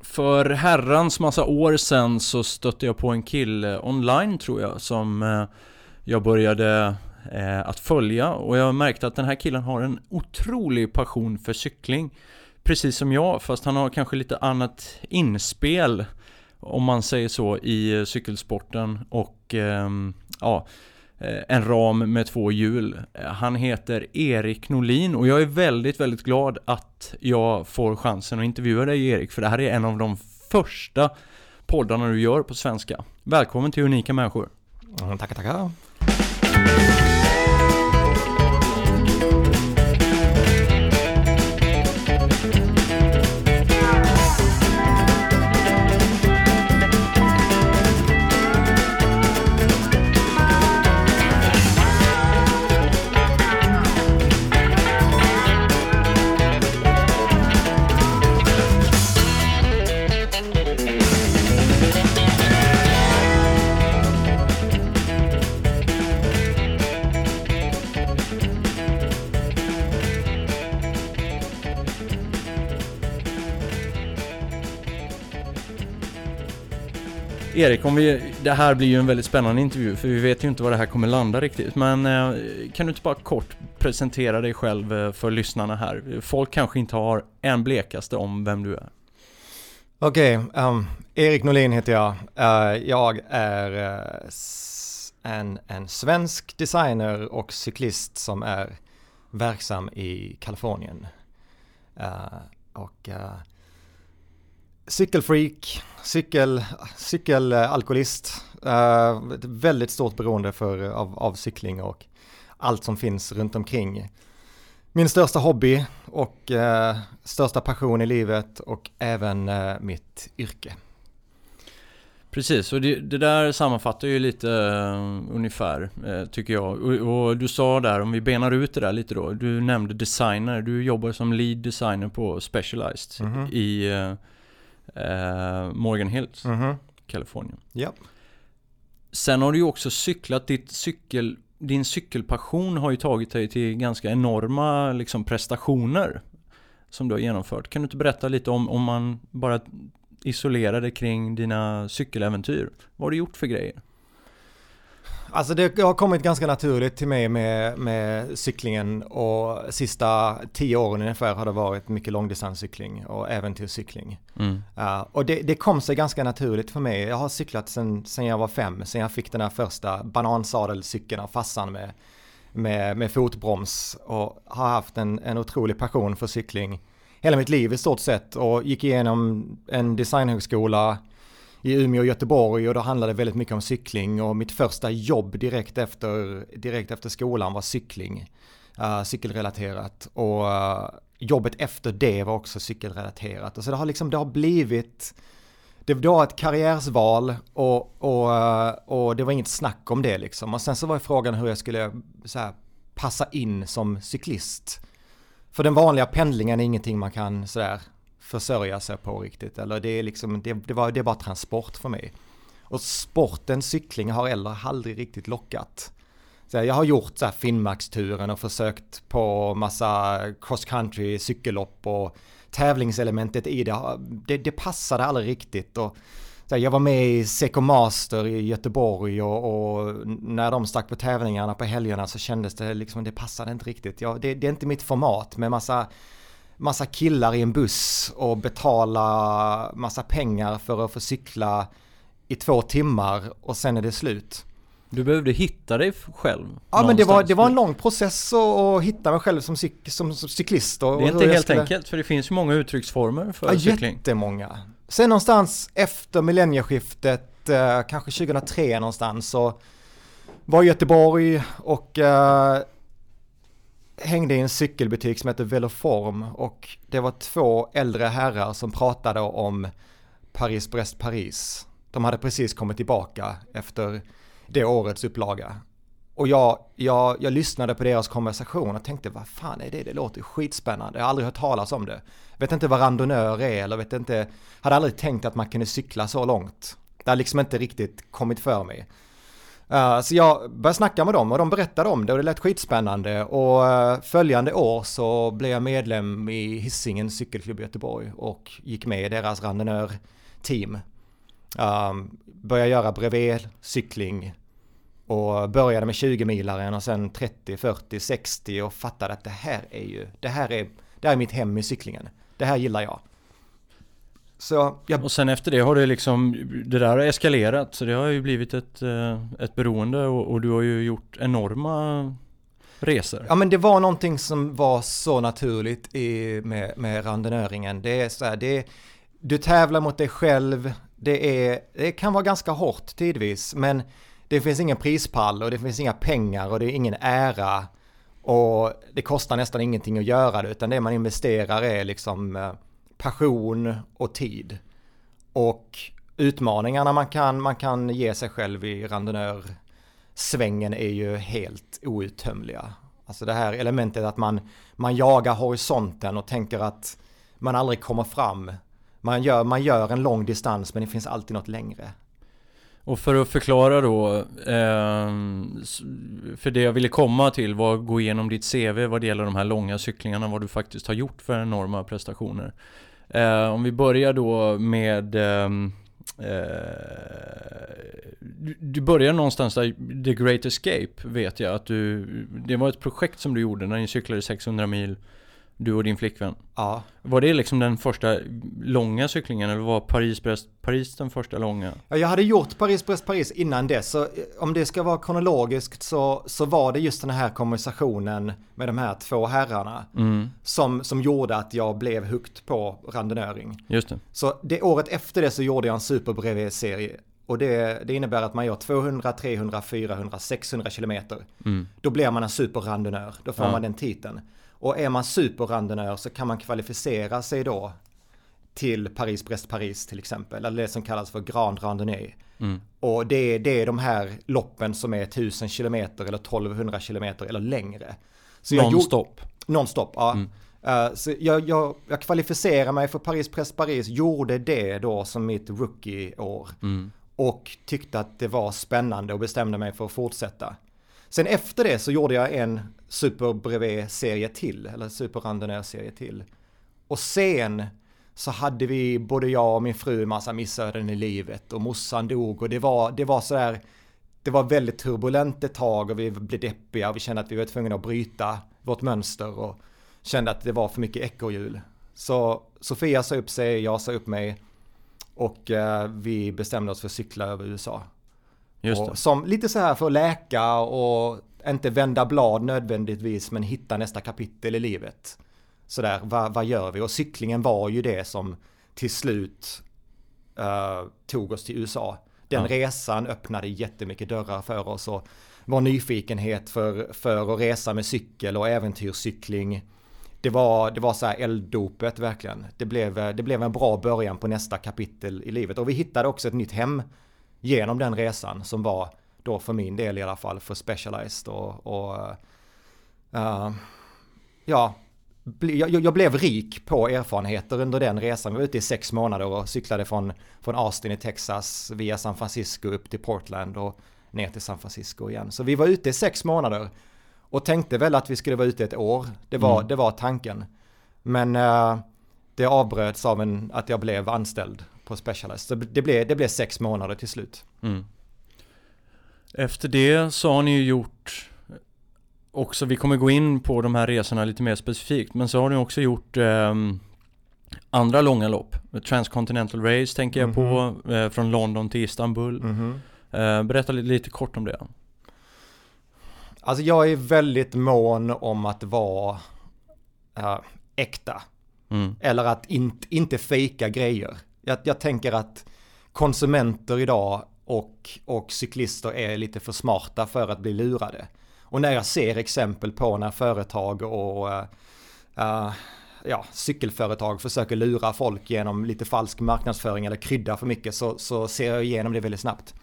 För herrans massa år sedan så stötte jag på en kille online tror jag som eh, jag började eh, att följa och jag märkte att den här killen har en otrolig passion för cykling. Precis som jag, fast han har kanske lite annat inspel om man säger så i eh, cykelsporten och ehm, ja Eh, en ram med två hjul. Eh, han heter Erik Norlin och jag är väldigt, väldigt glad att jag får chansen att intervjua dig Erik, för det här är en av de första poddarna du gör på svenska. Välkommen till Unika Människor. tackar, tackar. Erik, om vi, det här blir ju en väldigt spännande intervju för vi vet ju inte var det här kommer landa riktigt. Men eh, kan du inte bara kort presentera dig själv eh, för lyssnarna här? Folk kanske inte har en blekaste om vem du är. Okej, okay, um, Erik Norlin heter jag. Uh, jag är uh, en, en svensk designer och cyklist som är verksam i Kalifornien. Uh, och cykelfreak, cykel, cykelalkoholist, uh, ett väldigt stort beroende för, av, av cykling och allt som finns runt omkring. Min största hobby och uh, största passion i livet och även uh, mitt yrke. Precis, och det, det, där sammanfattar ju lite uh, ungefär, uh, tycker jag. Och, och, du sa där, om vi benar ut det där lite då, du nämnde designer, du jobbar som lead designer på Specialized mm -hmm. i uh, eh, Morgan Hills, mm -hmm. Kalifornien. Ja. Sen har du ju också cyklat, ditt cykel, din cykelpassion har ju tagit dig till ganska enorma liksom, prestationer som du har genomfört. Kan du inte berätta lite om, om man bara isolerar dig kring dina cykeläventyr? Vad har du gjort för grejer? Alltså det har kommit ganska naturligt till mig med, med cyklingen och sista tio åren ungefär har det varit mycket långdistanscykling och äventyrscykling. Mm. Uh, och det, det, kom sig ganska naturligt för mig. Jag har cyklat sen, sen jag var fem, sen jag fick den här första banansadelcykeln av fassan med, med, med fotbroms och har haft en, en otrolig passion för cykling hela mitt liv i stort sett och gick igenom en designhögskola i Umeå och Göteborg och då handlade det väldigt mycket om cykling och mitt första jobb direkt efter, direkt efter skolan var cykling, uh, cykelrelaterat och uh, jobbet efter det var också cykelrelaterat. Och så det har liksom, det har blivit, det var ett karriärsval och, och, eh, och det var inget snack om det liksom. Och sen så var frågan hur jag skulle så här, passa in som cyklist. För den vanliga pendlingen är ingenting man kan sådär försörja sig på riktigt. Eller det är liksom, det, det, var, det är bara transport för mig. Och sporten cykling har eller aldrig riktigt lockat. Så jag har gjort så här Finnmarksturen och försökt på massa cross country cykellopp och tävlingselementet i det, det, det passade aldrig riktigt. Och så här, jag var med i Seco Master i Göteborg och, och, när de stack på tävlingarna på helgerna så kändes det liksom, det passade inte riktigt. Ja, det, det är inte mitt format med massa massa killar i en buss och betala massa pengar för att få cykla i två timmar och sen är det slut. Du behövde hitta dig själv? Ja men det var, det var en lång process att hitta mig själv som, cyk, som, som cyklist. Och, det är inte helt skulle... enkelt för det finns ju många uttrycksformer för ja, cykling. Jättemånga. Sen någonstans efter millennieskiftet, eh, kanske 2003 någonstans, så var Göteborg och eh, hängde i en cykelbutik som heter Veloform och det var två äldre herrar som pratade om Paris-Brest-Paris. De hade precis kommit tillbaka efter det årets upplaga. Och jag, jag, jag lyssnade på deras konversation och tänkte vad fan är det? Det låter skitspännande. Jag har aldrig hört talas om det. Vet inte vad randonnör är eller vet inte, hade aldrig tänkt att man kunde cykla så långt. Det har liksom inte riktigt kommit för mig. Uh, så jag började snacka med dem och de berättade om det och det lät skitspännande och uh, följande år så blev jag medlem i Hisingen cykelklubb i Göteborg och gick med i deras randonör-team. Ehm, började göra bredvid cykling och började med 20-milaren och sen 30, 40, 60 och fattade att det här är ju, det här är, det här är mitt hem i cyklingen. Det här gillar jag. Så jag... Och sen efter det har det liksom, det där har eskalerat så det har ju blivit ett, eh, ett beroende och, och du har ju gjort enorma resor. Ja men det var någonting som var så naturligt i, med, med randonöringen. Det är så här, det du tävlar mot dig själv, det, är, det kan vara ganska hårt tidvis men det finns ingen prispall och det finns inga pengar och det är ingen ära och det kostar nästan ingenting att göra det utan det man investerar är liksom eh, passion och tid. Och utmaningarna man kan, man kan ge sig själv i randonnörsvängen är ju helt outtömliga. Alltså det här elementet att man, man jagar horisonten och tänker att man aldrig kommer fram. Man gör, man gör en lång distans men det finns alltid något längre. Och för att förklara då, ehm, för det jag ville komma till var att gå igenom ditt CV vad det gäller de här långa cyklingarna, vad du faktiskt har gjort för enorma prestationer. Eh, om vi börjar då med ehm, eh, du, du börjar någonstans där, The Great Escape vet jag att du, det var ett projekt som du gjorde när ni cyklade 600 mil du och din flickvän. Ja. Var det liksom den första långa cyklingen eller var Paris-Brest-Paris den första långa? Ja, jag hade gjort Paris-Brest-Paris innan det, så eh, om det ska vara kronologiskt så, så var det just den här konversationen med de här två herrarna mm. som, som gjorde att jag blev hooked på randonöring. Just det. Så det året efter det så gjorde jag en superbrevet-serie och det, det, innebär att man gör 200, 300, 400, 600 kilometer. Mm. Då blir man en superrandonör, då får ja. man den titeln. Och är man superrandonnör så kan man kvalificera sig då till Paris-Brest-Paris till exempel, eller det som kallas för Grand Randonnée. Mm. Och det, det är de här loppen som är 1000 km eller 1200 km eller längre. Non-stop? Non-stop, ja. Mm. Uh, så jag, jag, jag kvalificerar mig för Paris-Brest-Paris, gjorde det då som mitt rookie-år. Mm. Och tyckte att det var spännande och bestämde mig för att fortsätta. Sen efter det så gjorde jag en Super Brevet-serie till, eller Super Randonneur-serie till. Och sen så hade vi, både jag och min fru, en massa missöden i livet och morsan dog och det var, det var sådär, det var väldigt turbulent ett tag och vi blev deppiga och vi kände att vi var tvungna att bryta vårt mönster och kände att det var för mycket ekorrhjul. Så Sofia sa upp sig, jag sa upp mig och eh, vi bestämde oss för att cykla över USA. Just det. Som lite så här för att läka och inte vända blad nödvändigtvis men hitta nästa kapitel i livet. Sådär, vad, vad gör vi? Och cyklingen var ju det som till slut uh, tog oss till USA. Den ja. resan öppnade jättemycket dörrar för oss och vår nyfikenhet för, för att resa med cykel och äventyrscykling. Det var, det var så här elddopet verkligen. Det blev, det blev en bra början på nästa kapitel i livet. Och vi hittade också ett nytt hem genom den resan som var då för min del i alla fall för Specialized och, och uh, ja, jag, jag, blev rik på erfarenheter under den resan. Vi var ute i sex månader och cyklade från, från Austin i Texas via San Francisco upp till Portland och ner till San Francisco igen. Så vi var ute i sex månader och tänkte väl att vi skulle vara ute ett år. Det var, mm. det var tanken. Men uh, det avbröts av en, att jag blev anställd på Specialized. Så det blev, det blev sex månader till slut. Mm. Efter det så har ni ju gjort också, vi kommer gå in på de här resorna lite mer specifikt, men så har ni också gjort eh, andra långa lopp. Transcontinental Race tänker jag mm -hmm. på, mhm. eh, från London till Istanbul. Mm -hmm. eh, berätta lite, lite, kort om det. Alltså jag är väldigt mån om att vara äh, äkta. Mm. Eller att in, inte fejka grejer. Jag, jag tänker att konsumenter idag och, och cyklister är lite för smarta för att bli lurade. Och när jag ser exempel på när företag och uh, ja, cykelföretag försöker lura folk genom lite falsk marknadsföring eller krydda för mycket så, så ser jag igenom det väldigt snabbt.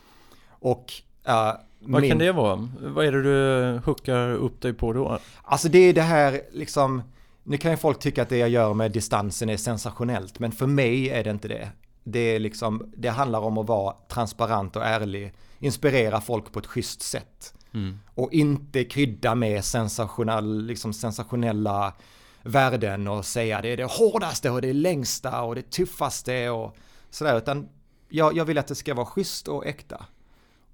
Och uh, vad min... kan det vara? Vad är det du hookar upp dig på då? Alltså det är det här liksom, nu kan ju folk tycka att det jag gör med distansen är sensationellt, men för mig är det inte det. Det, är liksom, det handlar om att vara transparent och ärlig inspirera folk på ett schysst sätt. Mm. Och inte krydda med sensationell, liksom sensationella värden och säga det är det hårdaste och det längsta och det tuffaste och sådär. Utan jag, jag vill att det ska vara schysst och äkta.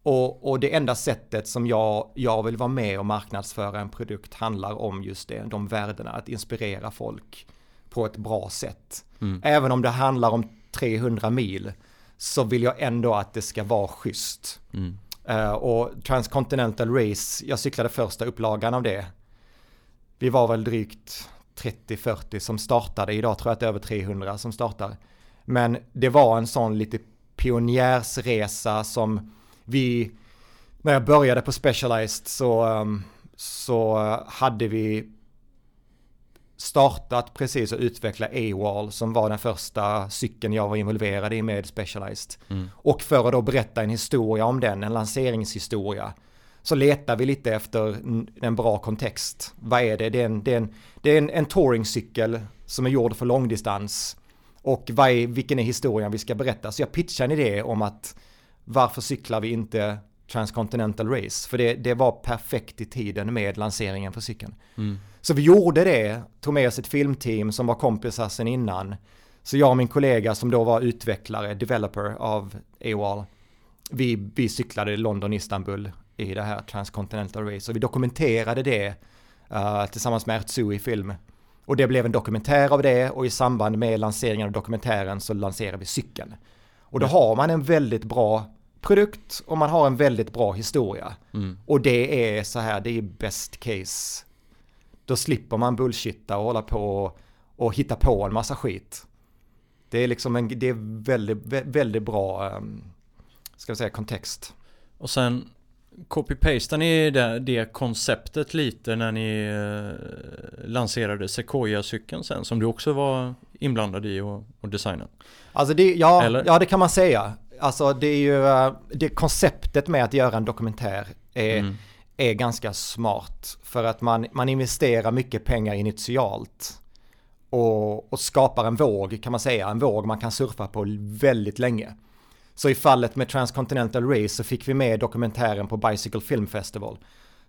Och, och, det enda sättet som jag, jag vill vara med och marknadsföra en produkt handlar om just det, de värdena, att inspirera folk på ett bra sätt. Mm. Även om det handlar om 300 mil så vill jag ändå att det ska vara schysst. Mm. Uh, och Transcontinental Race, jag cyklade första upplagan av det. Vi var väl drygt 30-40 som startade, idag tror jag att det är över 300 som startar. Men det var en sån lite pionjärsresa som vi, när jag började på Specialized så, um, så hade vi startat precis och utveckla A-Wall som var den första cykeln jag var involverad i med Specialized. Mm. Och för att då berätta en historia om den, en lanseringshistoria, så letar vi lite efter en bra kontext. Vad är det? Det är en, det är en, det är en, en touringcykel som är gjord för långdistans. Och vad är, vilken är historien vi ska berätta? Så jag pitchade en idé om att varför cyklar vi inte Transcontinental Race? För det, det var perfekt i tiden med lanseringen för cykeln. Mm. Så vi gjorde det, tog med oss ett filmteam som var kompisar sen innan. Så jag och min kollega som då var utvecklare, developer av AWAL, vi, vi cyklade London-Istanbul i det här Transcontinental Race. Och vi dokumenterade det uh, tillsammans med Ertzu i film. Och det blev en dokumentär av det och i samband med lanseringen av dokumentären så lanserade vi cykeln. Och då har man en väldigt bra produkt och man har en väldigt bra historia. Mm. Och det är så här, det är best case. Då slipper man bullshitta och hålla på och hitta på en massa skit. Det är liksom en, det är väldigt, väldigt bra, ehm, ska vi säga, kontext. Och sen copy-pastar ni det, det, konceptet lite när ni eh, lanserade Sequoia-cykeln sen som du också var inblandad i och, och designade? Alltså det, ja, ja, det kan man säga. Alltså det är ju, eh, det konceptet med att göra en dokumentär är, mm. är ganska smart. För att man, man investerar mycket pengar initialt. Och, och skapar en våg kan man säga, en våg man kan surfa på väldigt länge. Så i fallet med Transcontinental Race så fick vi med dokumentären på Bicycle Film Festival.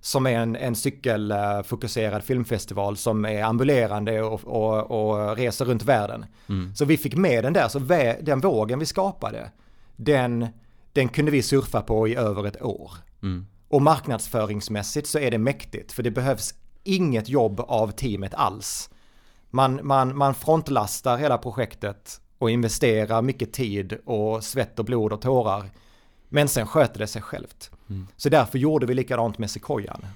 Som är en, en cykelfokuserad filmfestival som är ambulerande och, och, och reser runt världen. Mm. Så vi fick med den där, så vä, den vågen vi skapade, den, den kunde vi surfa på i över ett år. Mm. Och marknadsföringsmässigt så är det mäktigt, för det behövs inget jobb av teamet alls. Man, man, man frontlastar hela projektet och investerar mycket tid och svett och blod och tårar. Men sen sköter det sig självt. Mm. Så därför gjorde vi likadant med Sequoian.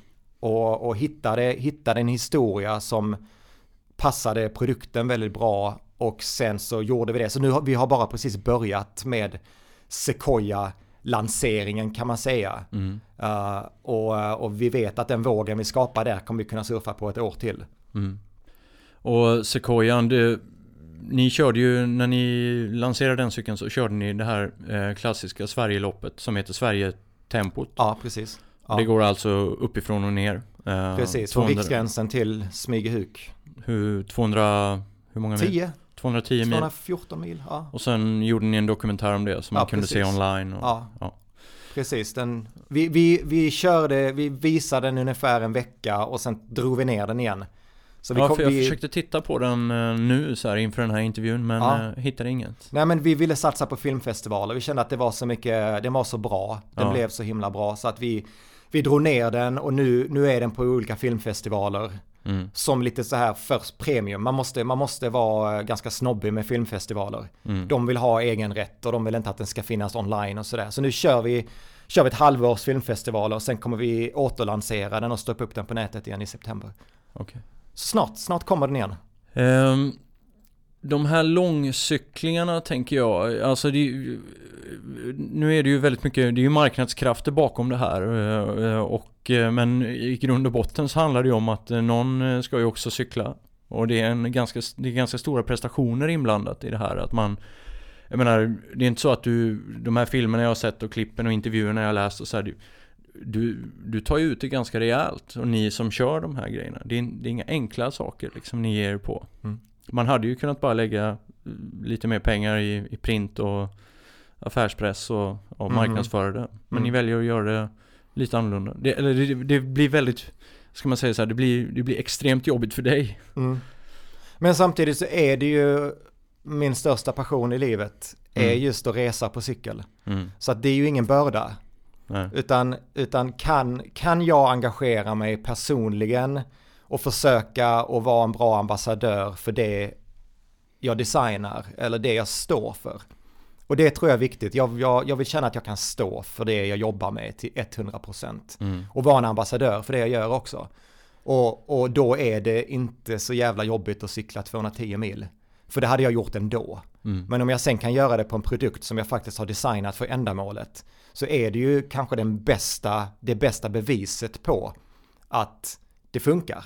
Och, och hittade, hittade en historia som passade produkten väldigt bra och sen så gjorde vi det. Så nu har vi har bara precis börjat med Sequoia lanseringen kan man säga. Mm. Uh, och, och, vi vet att den vågen vi skapar där kommer vi kunna surfa på ett år till. Mm. Och Sequoian, det ni körde ju, när ni lanserade den cykeln så körde ni det här eh, klassiska Sverigeloppet som heter Sverige-tempot. Ja, precis. Ja. Det går alltså uppifrån och ner. Eh, precis, från riksgränsen till Smygehuk. Hur, 200, hur många mil? 10. 210 mil. 214 mil, ja. Och sen gjorde ni en dokumentär om det som ja, man kunde precis. se online. Och, ja. ja. Precis, den, vi, vi, vi körde, vi visade den ungefär en vecka och sen drog vi ner den igen. Så vi kom, för jag vi... försökte titta på den eh, nu så här inför den här intervjun men ja. äh, hittade inget. Nej men vi ville satsa på filmfestivaler. Vi kände att det var så mycket, den var så bra. Den ja. blev så himla bra så att vi, vi drog ner den och nu, nu är den på olika filmfestivaler. Mm. Som lite så här först premium. Man måste, man måste vara ganska snobbig med filmfestivaler. Mm. De vill ha egen rätt och de vill inte att den ska finnas online och sådär. Så nu kör vi, kör vi ett halvårs filmfestivaler och sen kommer vi återlansera den och stoppa upp den på nätet igen i september. Okay. Snart, snart kommer den igen. Um, de här långcyklingarna tänker jag, alltså det, nu är det ju väldigt mycket, det är ju marknadskrafter bakom det här eh, och eh, men i grund och botten så handlar det ju om att eh, någon ska ju också cykla och det är en ganska, det är ganska stora prestationer inblandat i det här att man jag menar, det är inte så att du, de här filmerna jag har sett och klippen och intervjuerna jag har läst och så här, du, du tar ju ut det ganska rejält och ni som kör de här grejerna. Det är, det är inga enkla saker liksom ni ger er på. Mm. Man hade ju kunnat bara lägga lite mer pengar i, i print och affärspress och, och mm. marknadsföra det. Men mm. ni väljer att göra det lite annorlunda. Det, eller det, det, blir väldigt, ska man säga så här, det blir, det blir extremt jobbigt för dig. Mm. Men samtidigt så är det ju min största passion i livet är mm. just att resa på cykel. Mm. Så att det är ju ingen börda. Nej. Utan, utan kan, kan jag engagera mig personligen och försöka att vara en bra ambassadör för det jag designar eller det jag står för. Och det tror jag är viktigt. Jag, jag, jag vill känna att jag kan stå för det jag jobbar med till 100%. Mm. Och vara en ambassadör för det jag gör också. Och, och då är det inte så jävla jobbigt att cykla 210 mil. För det hade jag gjort ändå. Mm. Men om jag sen kan göra det på en produkt som jag faktiskt har designat för ändamålet så är det ju kanske den bästa, det bästa beviset på att det funkar.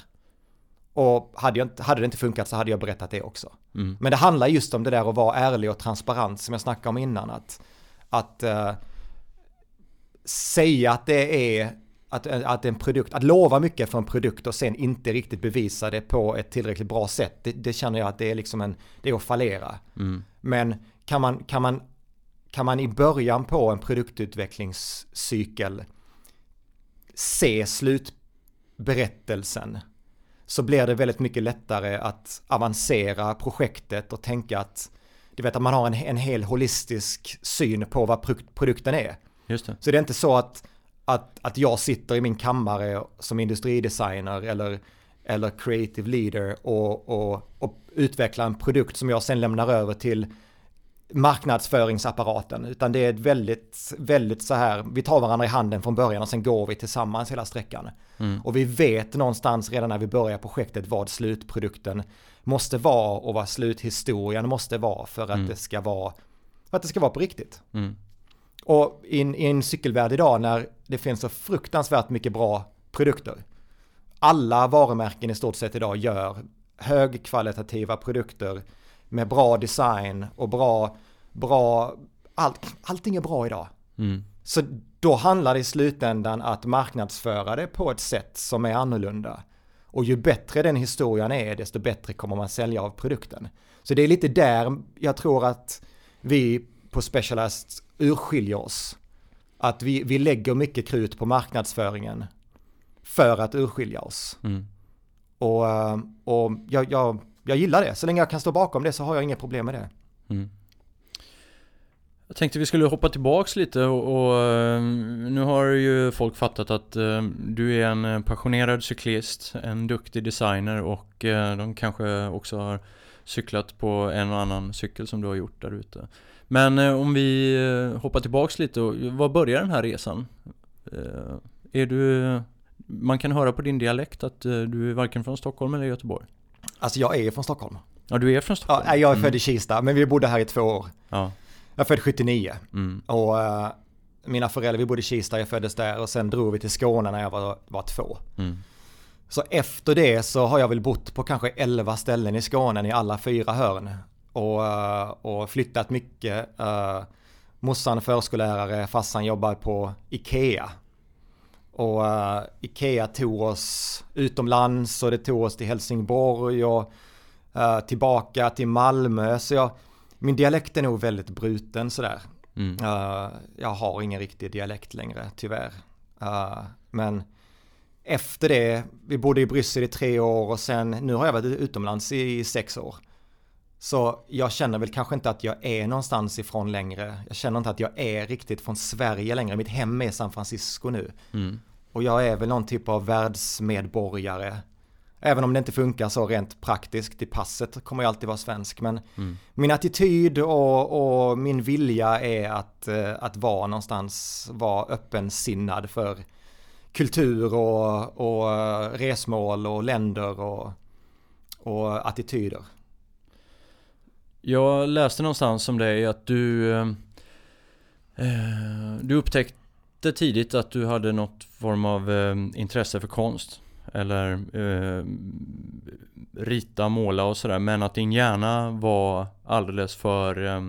Och hade, jag hade det inte funkat så hade jag berättat det också. Mm. Men det handlar just om det där att vara ärlig och transparent som jag snackade om innan. Att, att uh, säga att det är att, att en produkt, att lova mycket för en produkt och sen inte riktigt bevisa det på ett tillräckligt bra sätt. Det, det känner jag att det är liksom en, det är att fallera. Mm. Men kan man, kan, man, kan man i början på en produktutvecklingscykel se slutberättelsen så blir det väldigt mycket lättare att avancera projektet och tänka att du vet att man har en, en hel holistisk syn på vad produkten är. Just det. Så det är inte så att, att, att jag sitter i min kammare som industridesigner eller, eller creative leader och, och, och utvecklar en produkt som jag sen lämnar över till marknadsföringsapparaten, utan det är ett väldigt, väldigt så här, vi tar varandra i handen från början och sen går vi tillsammans hela sträckan. Mm. Och vi vet någonstans redan när vi börjar projektet vad slutprodukten måste vara och vad sluthistorien måste vara för att mm. det ska vara, för att det ska vara på riktigt. Mm. Och i, i en cykelvärld idag när det finns så fruktansvärt mycket bra produkter. Alla varumärken i stort sett idag gör högkvalitativa produkter med bra design och bra, bra, allt, allting är bra idag. Mm. Så då handlar det i slutändan att marknadsföra det på ett sätt som är annorlunda. Och ju bättre den historien är, desto bättre kommer man sälja av produkten. Så det är lite där jag tror att vi på Specialized urskiljer oss. Att vi, vi lägger mycket krut på marknadsföringen för att urskilja oss. Mm. Och, eh, och jag, jag, jag gillar det. Så länge jag kan stå bakom det så har jag inga problem med det. Mm. Jag tänkte vi skulle hoppa tillbaks lite och, och, eh, nu har ju folk fattat att uh, du är en eh, passionerad cyklist, en duktig designer och uh, de kanske också har cyklat på en och annan cykel som du har gjort där ute. Men om vi hoppar tillbaks lite, och, var börjar den här resan? är du, man kan höra på din dialekt att du är varken från Stockholm eller Göteborg? Alltså jag är från Stockholm. Ja, du är från Stockholm? Ja, jag är född mm. i Kista, men vi bodde här i två år. Ja. Jag är född 79. Mm. Och uh, mina föräldrar, vi bodde i Kista, jag föddes där och sen drog vi till Skåne när jag var, var två. Mm. Så efter det så har jag väl bott på kanske 11 ställen i Skåne i alla fyra hörn. Och, uh, och flyttat mycket. Uh, morsan förskollärare, farsan jobbar på Ikea. Och uh, Ikea tog oss utomlands och det tog oss till Helsingborg och uh, tillbaka till Malmö. Så jag, min dialekt är nog väldigt bruten sådär. Mm. Uh, jag har ingen riktig dialekt längre, tyvärr. men efter det, vi bodde i Bryssel i tre år och sen, nu har jag varit utomlands i, i sex år. Så jag känner väl kanske inte att jag är någonstans ifrån längre. Jag känner inte att jag är riktigt från Sverige längre. Mitt hem är San Francisco nu. Mm. Och jag är väl någon typ av världsmedborgare. Även om det inte funkar så rent praktiskt i passet kommer jag alltid vara svensk. Men mm. min attityd och, och, min vilja är att, eh, att vara någonstans, vara öppensinnad för kultur och, och resmål och länder och, och attityder. Jag läste någonstans om dig att du, eh, eh, du upptäckte tidigt att du hade något form av eh, intresse för konst. Eller eh, rita, måla och sådär. Men att din hjärna var alldeles för eh,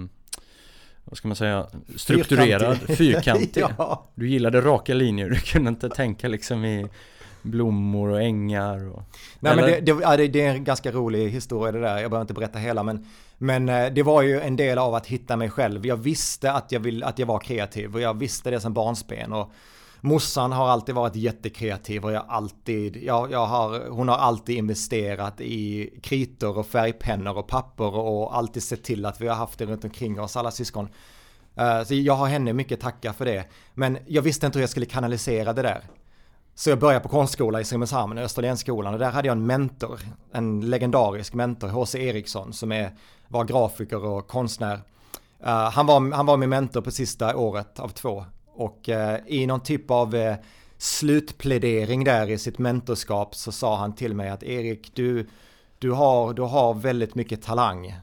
vad ska man säga, strukturerad, fyrkantig. fyrkantig. ja. Du gillade raka linjer, du kunde inte tänka liksom i blommor och ängar och... Nej men det, det, ja, det, är en ganska rolig historia det där, jag behöver inte berätta hela men Men eh, det var ju en del av att hitta mig själv. Jag visste att jag, vill, att jag var kreativ och jag visste det som barnsben och Morsan har alltid varit jättekreativ och jag alltid, jag, jag har, hon har alltid investerat i kritor och färgpennor och papper och alltid sett till att vi har haft det runt omkring oss alla syskon. Uh, så jag har henne mycket tacka för det. Men jag visste inte hur jag skulle kanalisera det där. Så jag började på konstskola i Simrishamn, Österlenskolan och där hade jag en mentor, en legendarisk mentor, H.C. Eriksson, som är, var grafiker och konstnär. Uh, han, var, han var min mentor på sista året av två och uh, i någon typ av uh, slutplädering där i sitt mentorskap så sa han till mig att Erik, du, du, har, du har väldigt mycket talang.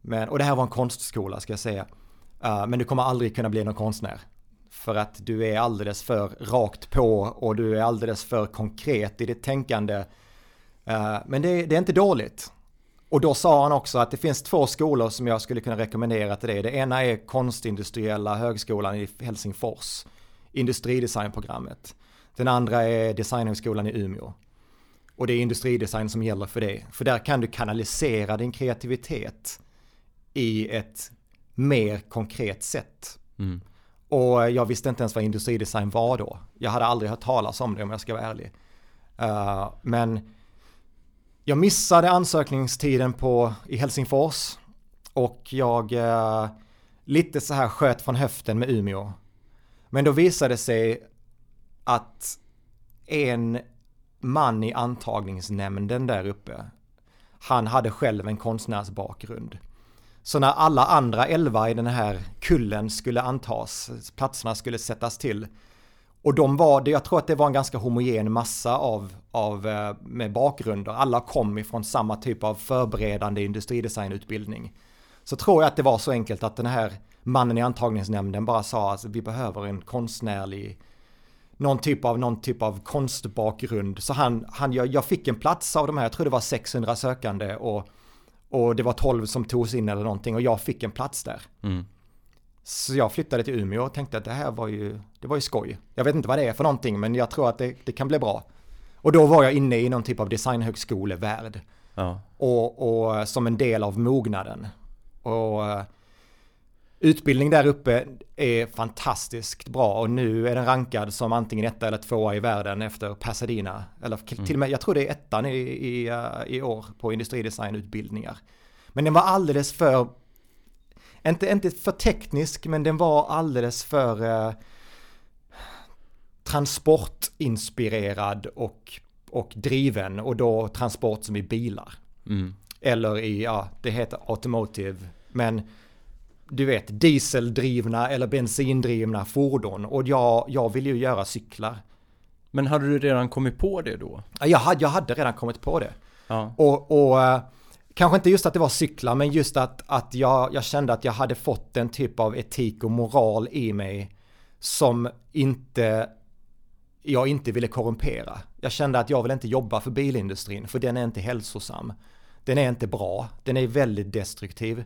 Men, och det här var en konstskola ska jag säga. men du kommer aldrig kunna bli någon konstnär. För att du är alldeles för rakt på och du är alldeles för konkret i ditt tänkande. Eh, men det, det är inte dåligt. Och då sa han också att det finns två skolor som jag skulle kunna rekommendera till dig. Det ena är Konstindustriella högskolan i Helsingfors, industridesignprogrammet. Den andra är Designhögskolan i Umeå. Och det är industridesign som gäller för det. För där kan du kanalisera din kreativitet i ett mer konkret sätt. Mm. Och jag visste inte ens vad industridesign var då. Jag hade aldrig hört talas om det om jag ska vara ärlig. Uh, men jag missade ansökningstiden på, i Helsingfors och jag uh, lite så här sköt från höften med Umeå. Men då visade det sig att en man i antagningsnämnden där uppe, han hade själv en konstnärsbakgrund. Så när alla andra elva i den här kullen skulle antas, platserna skulle sättas till. Och de var, jag tror att det var en ganska homogen massa av, av eh, med bakgrunder. Alla kom ifrån samma typ av förberedande industridesignutbildning. Så tror jag att det var så enkelt att den här mannen i antagningsnämnden bara sa att vi behöver en konstnärlig någon typ av, någon typ av konstbakgrund. Så han, han jag, jag fick en plats av de här, jag tror det var 600 sökande och och det var 12 som togs in eller någonting och jag fick en plats där. Mm. Så jag flyttade till Umeå och tänkte att det här var ju, det var ju skoj. Jag vet inte vad det är för någonting men jag tror att det, det kan bli bra. Och då var jag inne i någon typ av designhögskolevärld. Ja. Och, och som en del av mognaden. Och Utbildning där uppe är fantastiskt bra och nu är den rankad som antingen etta eller tvåa i världen efter Pasadena. Eller mm. till och med, jag tror det är ettan i, i, uh, i år på industridesignutbildningar. Men den var alldeles för, inte, inte för teknisk, men den var alldeles för uh, transportinspirerad och, och driven och då transport som i bilar. Mm. Eller i, ja, det heter automotive, men du vet, dieseldrivna eller bensindrivna fordon och jag, jag vill ju göra cyklar. Men hade du redan kommit på det då? Jag hade, jag hade redan kommit på det. Ja. Och, och eh, kanske inte just att det var cyklar, men just att, att jag, jag kände att jag hade fått en typ av etik och moral i mig som inte jag inte ville korrumpera. Jag kände att jag vill inte jobba för bilindustrin, för den är inte hälsosam. Den är inte bra, den är väldigt destruktiv.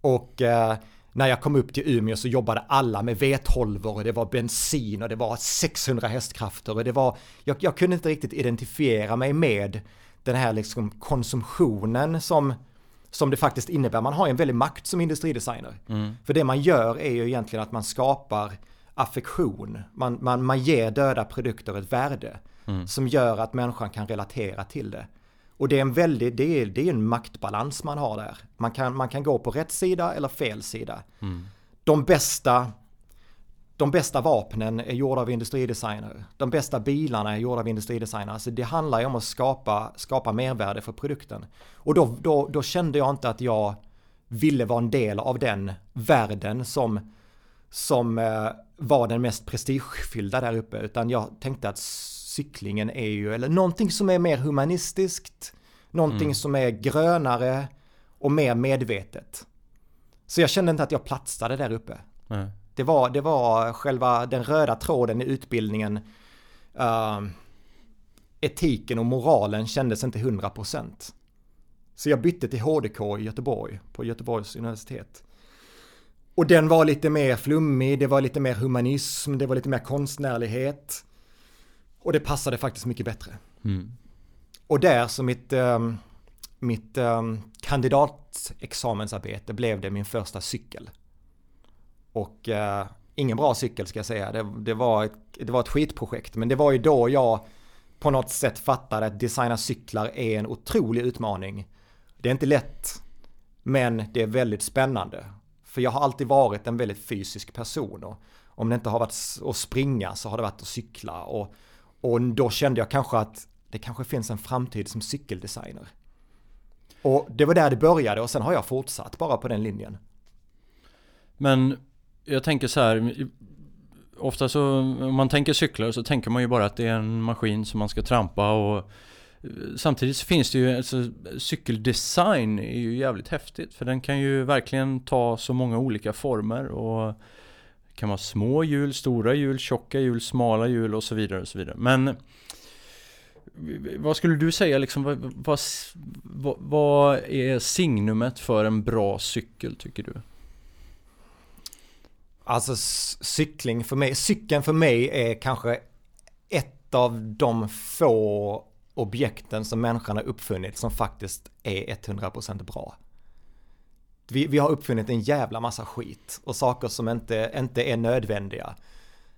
Och eh, när jag kom upp till Umeå så jobbade alla med vetholvor och det var bensin och det var 600 hästkrafter och det var, jag, jag kunde inte riktigt identifiera mig med den här liksom konsumtionen som, som det faktiskt innebär. Man har en väldig makt som industridesigner. Mm. För det man gör är ju egentligen att man skapar affektion. Man, man, man ger döda produkter ett värde mm. som gör att människan kan relatera till det. Och det är en väldigt, det är, det är en maktbalans man har där. Man kan, man kan gå på rätt sida eller fel sida. Mm. De bästa de bästa vapnen är gjorda av industridesigner. De bästa bilarna är gjorda av industridesigner. Alltså det handlar ju om att skapa, skapa mervärde för produkten. Och då, då, då kände jag inte att jag ville vara en del av den världen som, som eh, var den mest prestigefyllda där uppe. Utan jag tänkte att cyklingen är ju, eller någonting som är mer humanistiskt, någonting mm. som är grönare och mer medvetet. Så jag kände inte att jag platsade där uppe. Mm. Det, var, det var själva den röda tråden i utbildningen. Uh, etiken och moralen kändes inte 100%. Så jag bytte till HDK i Göteborg, på Göteborgs universitet. Och den var lite mer flummig, det var lite mer humanism, det var lite mer konstnärlighet. Och det passade faktiskt mycket bättre. Mm. Och där så mitt, um, mitt um, kandidatexamensarbete blev det min första cykel. Och uh, ingen bra cykel ska jag säga. Det, det, var ett, det var ett skitprojekt. Men det var ju då jag på något sätt fattade att designa cyklar är en otrolig utmaning. Det är inte lätt, men det är väldigt spännande. För jag har alltid varit en väldigt fysisk person. Och om det inte har varit att springa så har det varit att cykla. Och, och då kände jag kanske att det kanske finns en framtid som cykeldesigner. Och det var där det började och sen har jag fortsatt bara på den linjen. Men jag tänker så här, ofta så, om man tänker cyklar så tänker man ju bara att det är en maskin som man ska trampa och eh, Samtidigt så finns det ju, alltså, cykeldesign är ju jävligt häftigt för den kan ju verkligen ta så många olika former och kan vara små hjul, stora hjul, tjocka hjul, smala hjul och så vidare och så vidare. Men vad skulle du säga liksom, vad, vad, vad är signumet för en bra cykel tycker du? Alltså cykling för mig, cykeln för mig är kanske ett av de få objekten som människan har uppfunnit som faktiskt är 100% bra. Vi, vi har uppfunnit en jävla massa skit och saker som inte, inte är nödvändiga.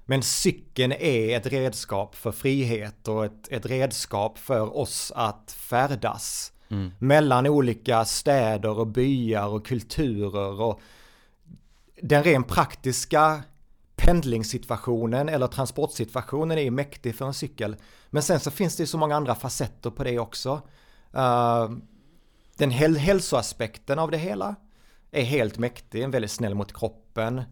Men cykeln är ett redskap för frihet och ett, ett redskap för oss att färdas. Mm. Mellan olika städer och byar och kulturer och den rent praktiska pendlingssituationen eller transportsituationen är mäktig för en cykel. Men sen så finns det så många andra facetter på det också. Uh, den häl hälsoaspekten av det hela är helt mäktig, väldigt snäll mot kroppen.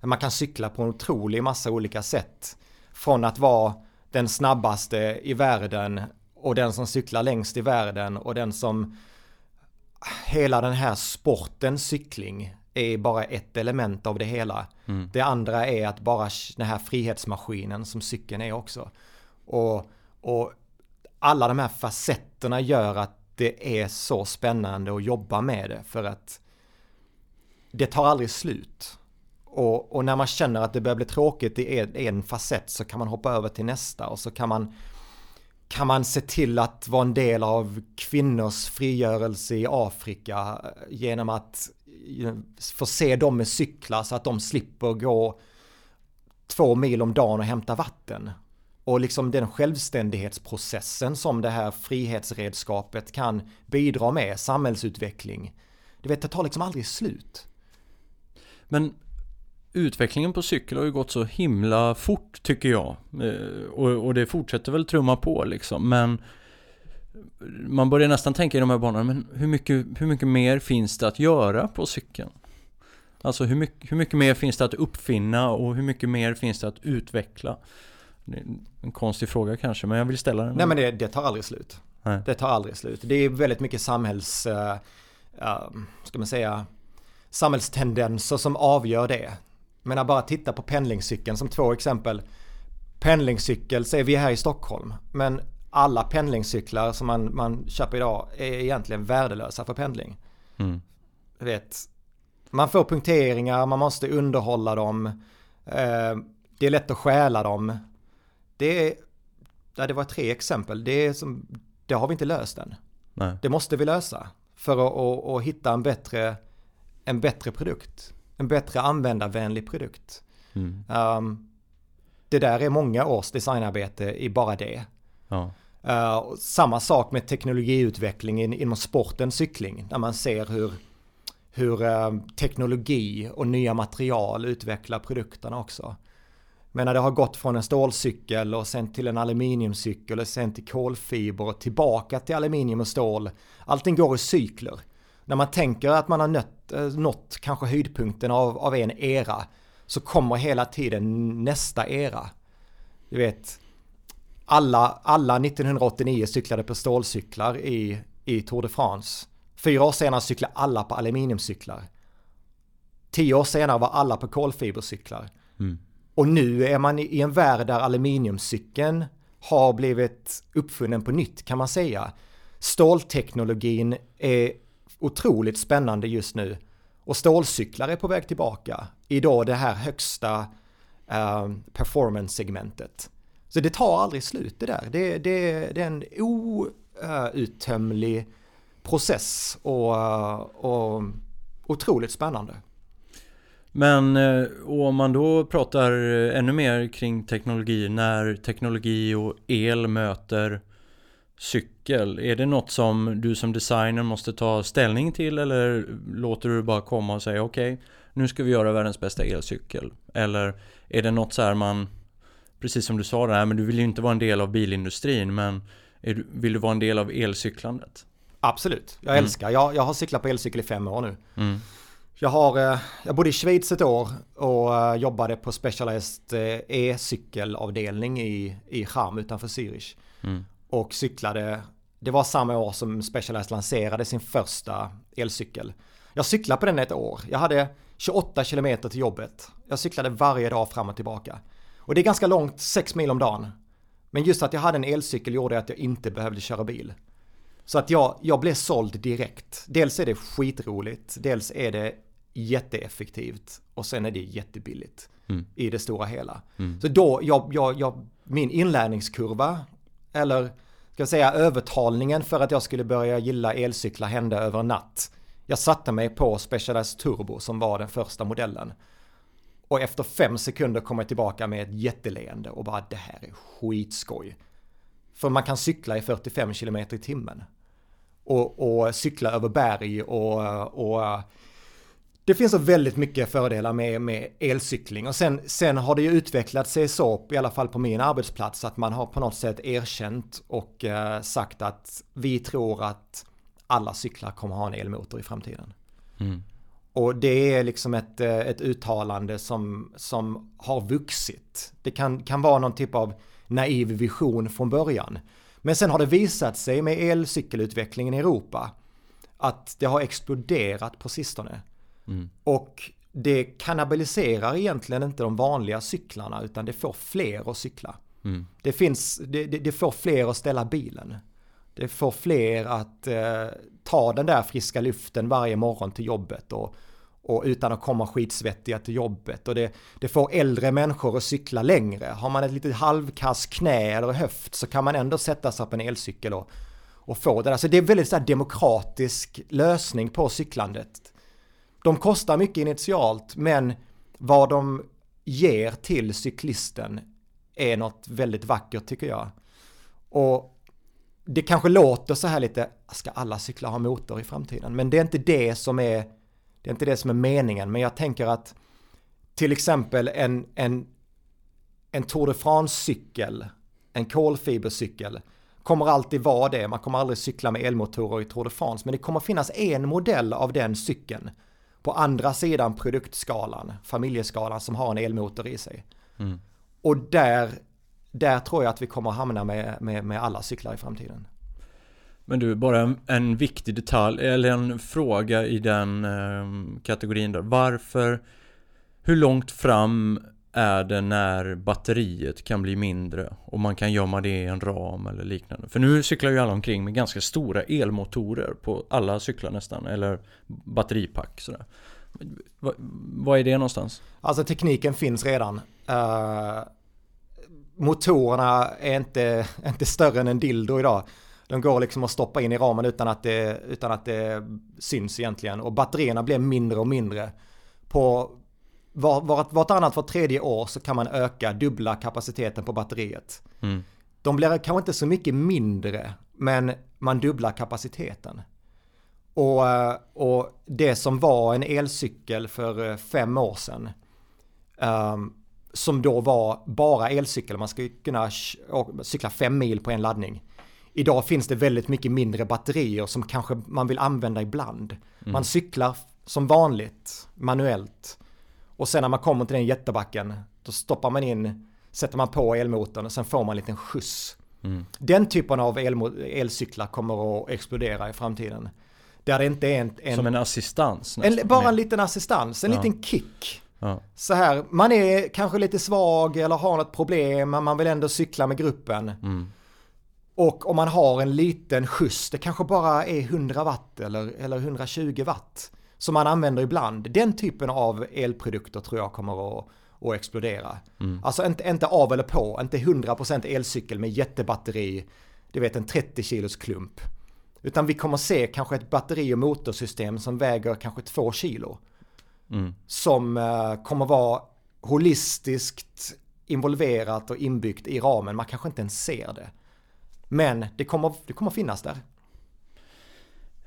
Man kan cykla på en otrolig massa olika sätt. Från att vara den snabbaste i världen och den som cyklar längst i världen och den som hela den här sporten cykling är bara ett element av det hela. Mm. Det andra är att bara den här frihetsmaskinen som cykeln är också. Och, och alla de här facetterna gör att det är så spännande att jobba med det för att det tar aldrig slut. Och, och när man känner att det börjar bli tråkigt i en, en facett så kan man hoppa över till nästa och så kan man kan man se till att vara en del av kvinnors frigörelse i Afrika genom att eh, förse dem med cyklar så att de slipper gå två mil om dagen och hämta vatten. Och liksom den självständighetsprocessen som det här frihetsredskapet kan bidra med, samhällsutveckling. Du vet, det tar liksom aldrig slut. Men utvecklingen på cykel har ju gått så himla fort tycker jag. Eh, och, och det fortsätter väl trumma på liksom. Men man börjar nästan tänka i de här banorna, men hur mycket, hur mycket mer finns det att göra på cykeln? Alltså hur mycket, hur mycket mer finns det att uppfinna och hur mycket mer finns det att utveckla? Det är en konstig fråga kanske, men jag vill ställa den. Nej men det, det tar aldrig slut. Nej. Det tar aldrig slut. Det är väldigt mycket samhälls... Uh, uh, ska man säga samhällstendenser som avgör det. Men bara titta på pendlingscykeln som två exempel. Pendlingscykel säger vi här i Stockholm. Men alla pendlingscyklar som man, man köper idag är egentligen värdelösa för pendling. Mm. vet, man får punkteringar, man måste underhålla dem. Eh, det är lätt att stjäla dem. Det, är, det var tre exempel. Det, är som, det har vi inte löst än. Nej. Det måste vi lösa för att, att, att hitta en bättre, en bättre produkt. En bättre användarvänlig produkt. Mm. Um, det där är många års designarbete i bara det. Ja. Uh, samma sak med teknologiutvecklingen inom sporten cykling. Där man ser hur, hur uh, teknologi och nya material utvecklar produkterna också. Men när det har gått från en stålcykel och sen till en aluminiumcykel och sen till kolfiber och tillbaka till aluminium och stål. Allting går i cykler. När man tänker att man har nött, uh, nått kanske höjdpunkten av, av en era så kommer hela tiden nästa era. Du vet, alla, alla 1989 cyklade på stålcyklar i, i Tour de France. Fyra år senare cyklade alla på aluminiumcyklar. Tio år senare var alla på kolfibercyklar. Mm. Och nu är man i en värld där aluminiumcykeln har blivit uppfunnen på nytt kan man säga. Stålteknologin är otroligt spännande just nu. Och stålcyklar är på väg tillbaka i då det här högsta eh, performance-segmentet. Så det tar aldrig slut det där. Det, det, det är en outtömlig process och, och otroligt spännande. Men eh, om man då pratar eh, ännu mer kring teknologi, när teknologi och el möter cykel, är det något som du som designer måste ta ställning till eller låter du bara komma och säga okej, okay, nu ska vi göra världens bästa elcykel? Eller är det något så här man, precis som du sa där, men du vill ju inte vara en del av bilindustrin, men du, vill du vara en del av elcyklandet? Absolut, jag mm. älskar, jag, jag har cyklat på elcykel i fem år nu. Mm. Jag, har, eh, jag bodde i Schweiz ett år och eh, jobbade på Specialized eh, e-cykelavdelning i, i Cham utanför Zürich. Mm. Och cyklade, det var samma år som Specialized lanserade sin första elcykel. Jag cyklade på den ett år. Jag hade 28 km till jobbet. Jag cyklade varje dag fram och tillbaka. Och det är ganska långt, 6 mil om dagen. Men just att jag hade en elcykel gjorde att jag inte behövde köra bil. Så att jag, jag blev såld direkt. Dels är det skitroligt, dels är det jätteeffektivt och sen är det jättebilligt mm. i det stora hela. Mm. Så då, jag, jag, jag, min inlärningskurva, eller ska jag säga övertalningen för att jag skulle börja gilla elcyklar hände över en natt. Jag satte mig på Specialized Turbo som var den första modellen. Och efter fem sekunder kom jag tillbaka med ett jätteleende och bara det här är skitskoj. För man kan cykla i 45 km i timmen. Och, och cykla över berg och, och det finns så väldigt mycket fördelar med, med elcykling och sen, sen har det ju utvecklat sig så, i alla fall på min arbetsplats, att man har på något sätt erkänt och eh, sagt att vi tror att alla cyklar kommer ha en elmotor i framtiden. Mm. Och det är liksom ett, eh, ett uttalande som, som har vuxit. Det kan, kan vara någon typ av naiv vision från början. Men sen har det visat sig med elcykelutvecklingen i Europa att det har exploderat på sistone. Mm. Och det kannibaliserar egentligen inte de vanliga cyklarna utan det får fler att cykla. Mm. Det, finns, det, det, det, får fler att ställa bilen. Det får fler att eh, ta den där friska luften varje morgon till jobbet och, och utan att komma skitsvettiga till jobbet. Och det, det får äldre människor att cykla längre. Har man ett litet halvkass knä eller höft så kan man ändå sätta sig på en elcykel och, och få det där. Så det är väldigt så demokratisk lösning på cyklandet. De kostar mycket initialt men vad de ger till cyklisten är något väldigt vackert tycker jag. Och det kanske låter så här lite, ska alla cyklar ha motor i framtiden? Men det är inte det som är, det är inte det som är meningen. Men jag tänker att till exempel en, en, en Tour de France-cykel, en kolfibercykel, kommer alltid vara det. Man kommer aldrig cykla med elmotorer i Tour de France. Men det kommer finnas en modell av den cykeln på andra sidan produktskalan, familjeskalan som har en elmotor i sig. Mm. Och där, där tror jag att vi kommer hamna med, med, med alla cyklar i framtiden. Men du, bara en, en viktig detalj, eller en fråga i den eh, kategorin då. Varför, hur långt fram är det när batteriet kan bli mindre och man kan gömma det i en ram eller liknande. För nu cyklar ju alla omkring med ganska stora elmotorer på alla cyklar nästan, eller batteripack sådär. Vad är det någonstans? Alltså tekniken finns redan. Uh, motorerna är inte, inte större än en dildo idag. De går liksom att stoppa in i ramen utan att det, utan att det syns egentligen. Och batterierna blir mindre och mindre. På, var, var, vartannat, var tredje år så kan man öka, dubbla kapaciteten på batteriet. Mm. De blir kanske inte så mycket mindre, men man dubblar kapaciteten. Och, eh, och det som var en elcykel för eh, fem år sedan, um, som då var bara elcykel, man skulle kunna cykla fem mil på en laddning. Idag finns det väldigt mycket mindre batterier som kanske man vill använda ibland. Mm. Man cyklar som vanligt, manuellt. Och sen när man kommer till den jättebacken, då stoppar man in, sätter man på elmotorn och sen får man en liten skjuts. Mm. Den typen av elcyklar kommer att explodera i framtiden. Där det inte är en... en Som en assistans? En, bara en liten assistans, en ja. liten kick. Ja. Så här, man är kanske lite svag eller har något problem, men man vill ändå cykla med gruppen. Mm. Och om man har en liten skjuts, det kanske bara är 100 watt eller, eller 120 watt som man använder ibland. Den typen av elprodukter tror jag kommer att, och explodera. Mm. Alltså inte, inte av eller på, inte 100% elcykel med jättebatteri, du vet en 30 kilos klump. Utan vi kommer se kanske ett batteri och motorsystem som väger kanske 2 kilo. Mm. Som uh, kommer vara holistiskt involverat och inbyggt i ramen. Man kanske inte ens ser det. Men det kommer, det kommer finnas där.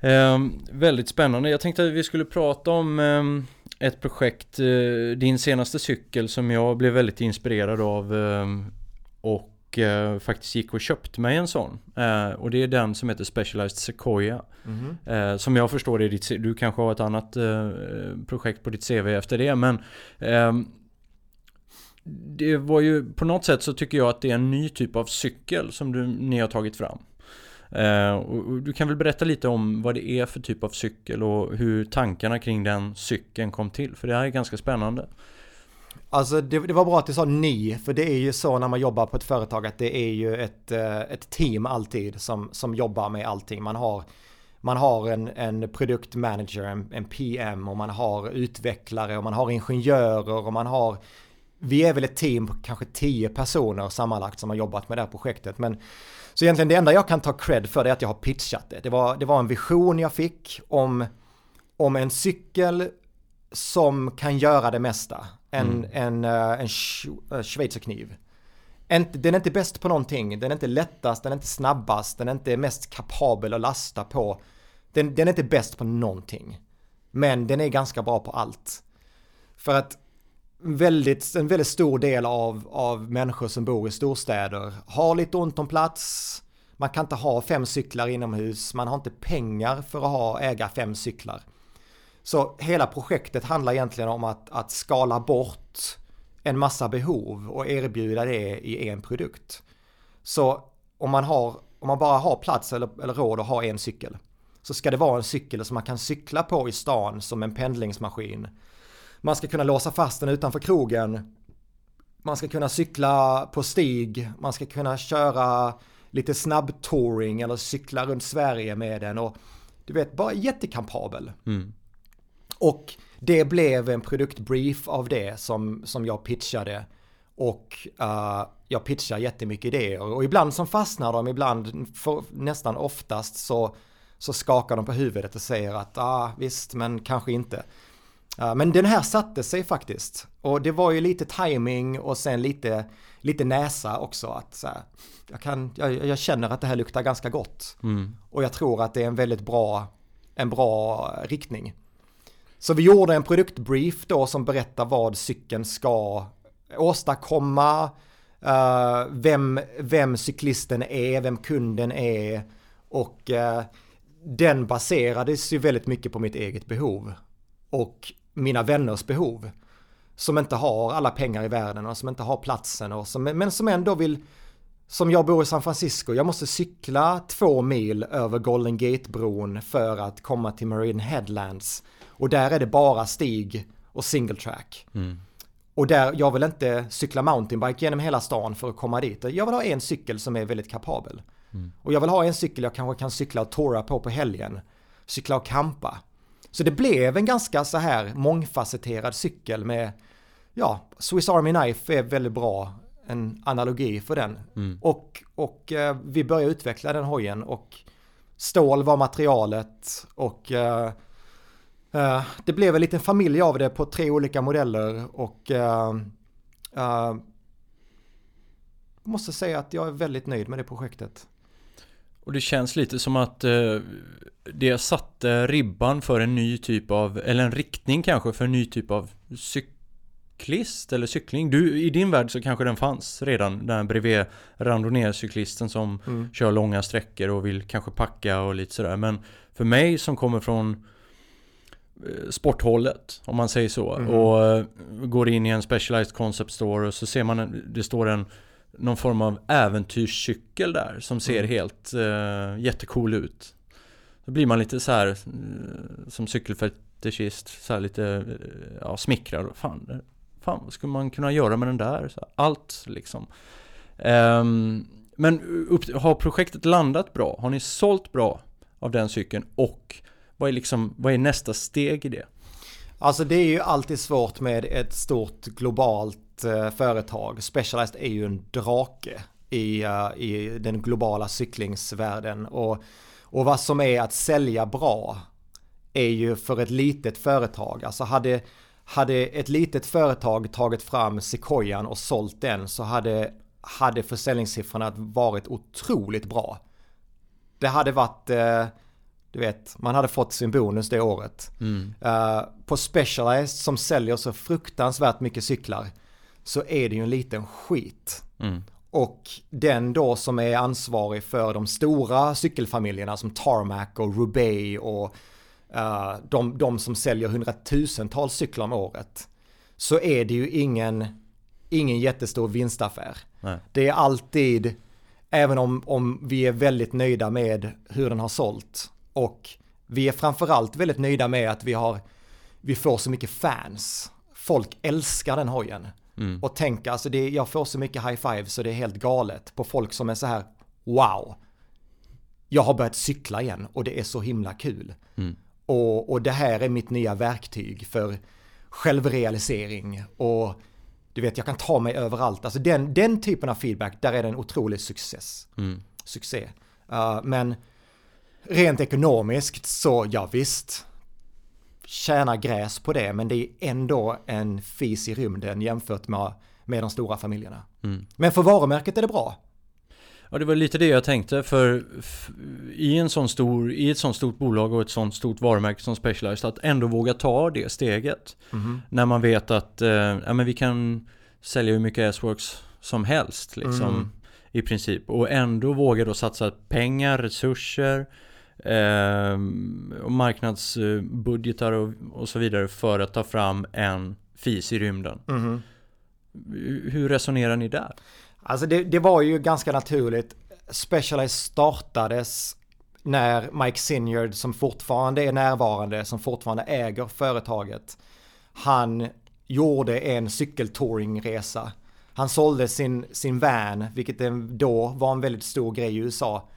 Eh, väldigt spännande. Jag tänkte att vi skulle prata om eh, ett projekt, eh, din senaste cykel som jag blev väldigt inspirerad av ehm, och eh, faktiskt gick och köpte mig en sån. Eh, och det är den som heter Specialized Sequoia. Mm -hmm. som jag förstår det, ditt, du kanske har ett annat projekt på ditt CV efter det men ehm, det var ju på något sätt så tycker jag att det är en ny typ av cykel som du, ni har tagit fram. Eh, och du kan väl berätta lite om vad det är för typ av cykel och hur tankarna kring den cykeln kom till, för det här är ganska spännande. Alltså det, det, var bra att du sa ni, för det är ju så när man jobbar på ett företag att det är ju ett, eh, ett team alltid som, som jobbar med allting. Man har, man har en, en produktmanager, en, en PM och man har utvecklare och man har ingenjörer och man har vi är väl ett team på kanske tio personer sammanlagt som har jobbat med det här projektet. Men, så egentligen det enda jag kan ta cred för det är att jag har pitchat det. Det var, det var en vision jag fick om, om en cykel som kan göra det mesta. En, mm. en, uh, en uh, schweizerkniv. Den är inte bäst på någonting, den är inte lättast, den är inte snabbast, den är inte mest kapabel att lasta på. Den, den är inte bäst på någonting. Men den är ganska bra på allt. För att väldigt, en väldigt stor del av, av människor som bor i storstäder har lite ont om plats. Man kan inte ha fem cyklar inomhus, man har inte pengar för att ha, äga fem cyklar. Så hela projektet handlar egentligen om att, att skala bort en massa behov och erbjuda det i en produkt. Så om man, har, om man bara har plats eller, eller råd att ha en cykel så ska det vara en cykel som man kan cykla på i stan som en pendlingsmaskin man ska kunna låsa fast den utanför krogen. Man ska kunna cykla på stig. Man ska kunna köra lite snabbtouring eller cykla runt Sverige med den. Och du vet, bara jättekampabel. Mm. Och det blev en produktbrief av det som, som jag pitchade. Och uh, jag pitchar jättemycket idéer. Och ibland som fastnar de, ibland, för, nästan oftast så, så skakar de på huvudet och säger att ah, visst, men kanske inte. Men den här satte sig faktiskt. Och det var ju lite timing och sen lite, lite näsa också. Att så här, jag, kan, jag, jag, känner att det här luktar ganska gott. Mm. Och jag tror att det är en väldigt bra, en bra riktning. Så vi gjorde en produktbrief då som berättar vad cykeln ska åstadkomma, uh, vem, vem cyklisten är, vem kunden är och uh, den baserades ju väldigt mycket på mitt eget behov. Och mina vänners behov. Som inte har alla pengar i världen och som inte har platsen och som, men som ändå vill som jag bor i San Francisco, jag måste cykla två mil över Golden Gate-bron för att komma till Marine Headlands. Och där är det bara stig och single track. Mm. Och där, jag vill inte cykla mountainbike genom hela stan för att komma dit. Jag vill ha en cykel som är väldigt kapabel. Mm. Och jag vill ha en cykel jag kanske kan cykla och tora på på helgen. Cykla och kampa. Så det blev en ganska så här mångfacetterad cykel med, ja, Swiss Army Knife är väldigt bra, en analogi för den. Mm. Och, och eh, vi började utveckla den hojen och stål var materialet och eh, eh, det blev en liten familj av det på tre olika modeller och eh, eh, måste säga att jag är väldigt nöjd med det projektet. Och det känns lite som att eh, det satte ribban för en ny typ av, eller en riktning kanske för en ny typ av cyklist eller cykling. Du, i din värld så kanske den fanns redan, där bredvid randonnécyklisten som mm. kör långa sträckor och vill kanske packa och lite sådär. Men för mig som kommer från eh, sporthållet, om man säger så, mm. och eh, går in i en specialized concept store och så ser man, det står en någon form av äventyrscykel där som ser mm. helt uh, jättecool ut. Då blir man lite så här eh, som cykelfetischist, så här lite eh, ja, smickrad. Fan, eh, fan, vad skulle man kunna göra med den där? Så allt liksom. Um, men upp, har projektet landat bra? Har ni sålt bra av den cykeln? Och vad är, liksom, vad är nästa steg i det? Alltså det är ju alltid svårt med ett stort globalt eh, företag. Specialized är ju en drake i, uh, i den globala cyklingsvärlden. Och, och vad som är att sälja bra är ju för ett litet företag. Alltså hade, hade ett litet företag tagit fram Sequoian och sålt den så hade, hade försäljningssiffrorna varit otroligt bra. Det hade varit uh, du vet, man hade fått sin bonus det året. Mm. Uh, på Specialized som säljer så fruktansvärt mycket cyklar så är det ju en liten skit. Mm. Och den då som är ansvarig för de stora cykelfamiljerna som Tarmac och Roubaix och uh, de, de som säljer hundratusentals cyklar om året. Så är det ju ingen, ingen jättestor vinstaffär. Nej. Det är alltid, även om, om vi är väldigt nöjda med hur den har sålt, och vi är framförallt väldigt nöjda med att vi har, vi får så mycket fans. Folk älskar den hojen. Mm. Och tänk, alltså det, jag får så mycket high five så det är helt galet på folk som är så här, wow. Jag har börjat cykla igen och det är så himla kul. Mm. Och, och det här är mitt nya verktyg för självrealisering och du vet, jag kan ta mig överallt. Alltså den, den typen av feedback, där är det en otrolig success. Mm. Succé. Uh, men rent ekonomiskt så ja visst, tjäna gräs på det, men det är ändå en fis i rymden jämfört med, med de stora familjerna. Mm. Men för varumärket är det bra. Ja, det var lite det jag tänkte, för i, en sån stor, i ett sånt stort bolag och ett sånt stort varumärke som Specialized, att ändå våga ta det steget. Mm. När man vet att eh, ja, men vi kan sälja hur mycket S-Works som helst, liksom, mm. i princip. Och ändå våga då satsa pengar, resurser, eh, marknadsbudgetar och, och, så vidare för att ta fram en fis i rymden. Mm. Hur resonerar ni där? Alltså det, det, var ju ganska naturligt. Specialized startades när Mike Sinyard som fortfarande är närvarande, som fortfarande äger företaget, han gjorde en cykeltouringresa. Han sålde sin, sin van, vilket då var en väldigt stor grej i USA.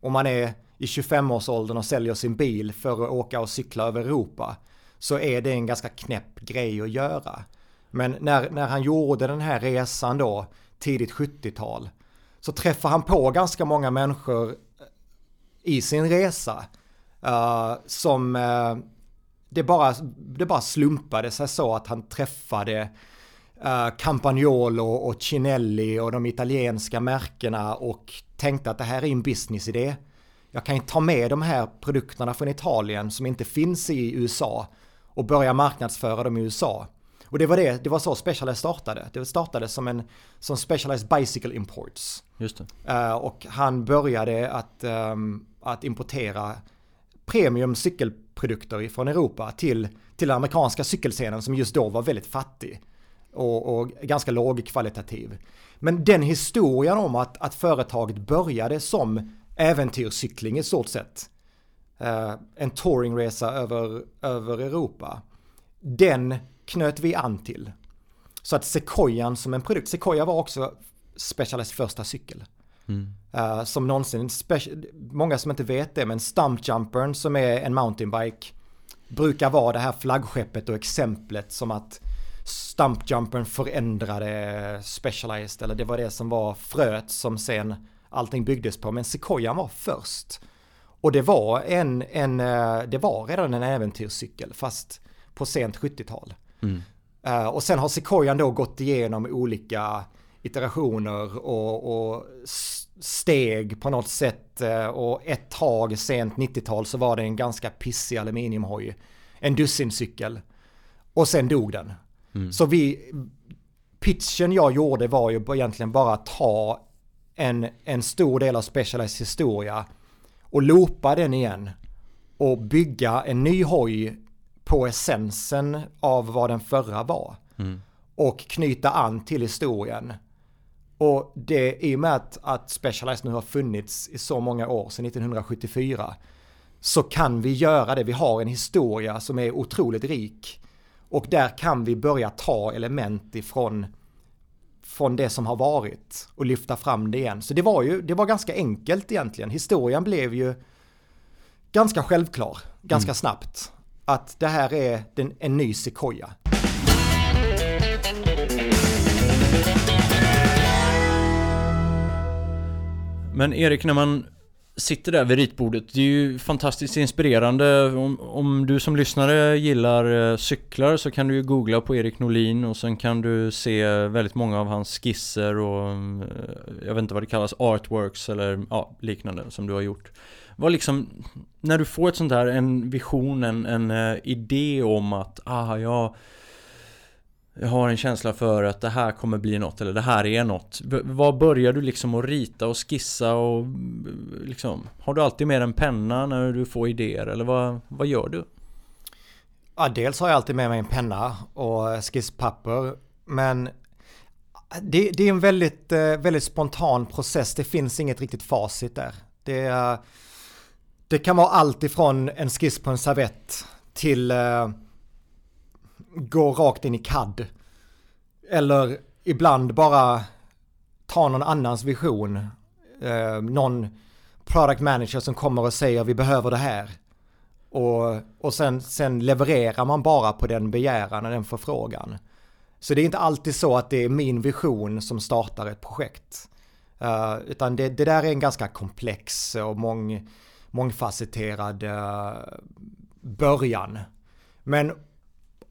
Och man är i 25-årsåldern och säljer sin bil för att åka och cykla över Europa så är det en ganska knäpp grej att göra. Men när, när han gjorde den här resan då, tidigt 70-tal, så träffar han på ganska många människor eh, i sin resa uh, som uh, det, bara, det bara slumpade sig så att han träffade uh, Campagnolo och Cinelli och de italienska märkena och tänkte att det här är en businessidé jag kan ta med de här produkterna från Italien som inte finns i USA och börja marknadsföra dem i USA. Och det var det, det var så Specialized startade. Det startade som en som Specialized Bicycle Imports. Just. Uh, och han började att, um, att importera premium cykelprodukter från Europa till, till den amerikanska cykelscenen som just då var väldigt fattig och, och ganska lågkvalitativ. Men den historien om att, att företaget började som äventyrscykling i stort sett. Uh, en touringresa över, över Europa. Den knöt vi an till. Så att Sequoian som en produkt, Sequoia var också Specialized första cykel. Mm. Uh, som någonsin, många som inte vet det, men Stumpjumpern som är en mountainbike brukar vara det här flaggskeppet och exemplet som att Stumpjumpern förändrade Specialized, eller det var det som var fröet som sen allting byggdes på. Men Sequoian var först. Och det var en, en eh, det var redan en äventyrscykel fast på sent 70-tal. Mm. Uh, och sen har Sequoian då gått igenom olika iterationer och, och steg på något sätt. Uh, och ett tag sent 90-tal så var det en ganska pissig aluminiumhoj. En dussincykel. Och sen dog den. Mm. Så vi, pitchen jag gjorde var ju egentligen bara att ta en, en stor del av Specialized historia och loopa den igen och bygga en ny hoj på essensen av vad den förra var. Mm. Och knyta an till historien. Och det i och med att, att Specialized nu har funnits i så många år, sedan 1974, så kan vi göra det. Vi har en historia som är otroligt rik. Och där kan vi börja ta element ifrån från det som har varit och lyfta fram det igen. Så det var ju, det var ganska enkelt egentligen. Historien blev ju ganska självklar, ganska mm. snabbt. att det här är den, en ny Sequoia. Men Erik, när man sitter där vid ritbordet, det är ju fantastiskt inspirerande. Om, om du som lyssnare gillar eh, cyklar så kan du ju googla på Erik Norlin och sen kan du se väldigt många av hans skisser och eh, jag vet inte vad det kallas, artworks eller ja, liknande som du har gjort. Vad liksom, när du får ett sånt här en vision, en, en eh, idé om att ah, jag jag har en känsla för att det här kommer bli något eller det här är något. Vad börjar du liksom att rita och skissa och liksom Har du alltid med en penna när du får idéer eller vad, vad gör du? Ja, dels har jag alltid med mig en penna och skisspapper men det, det är en väldigt, eh, väldigt spontan process. Det finns inget riktigt facit där. Det, det kan vara allt ifrån en skiss på en servett till eh, gå rakt in i CAD. Eller ibland bara ta någon annans vision. Eh, någon product manager som kommer och säger vi behöver det här. Och, och sen, sen levererar man bara på den begäran och den förfrågan. Så det är inte alltid så att det är min vision som startar ett projekt. Uh, utan det, det, där är en ganska komplex och mång, mångfacetterad uh, början. Men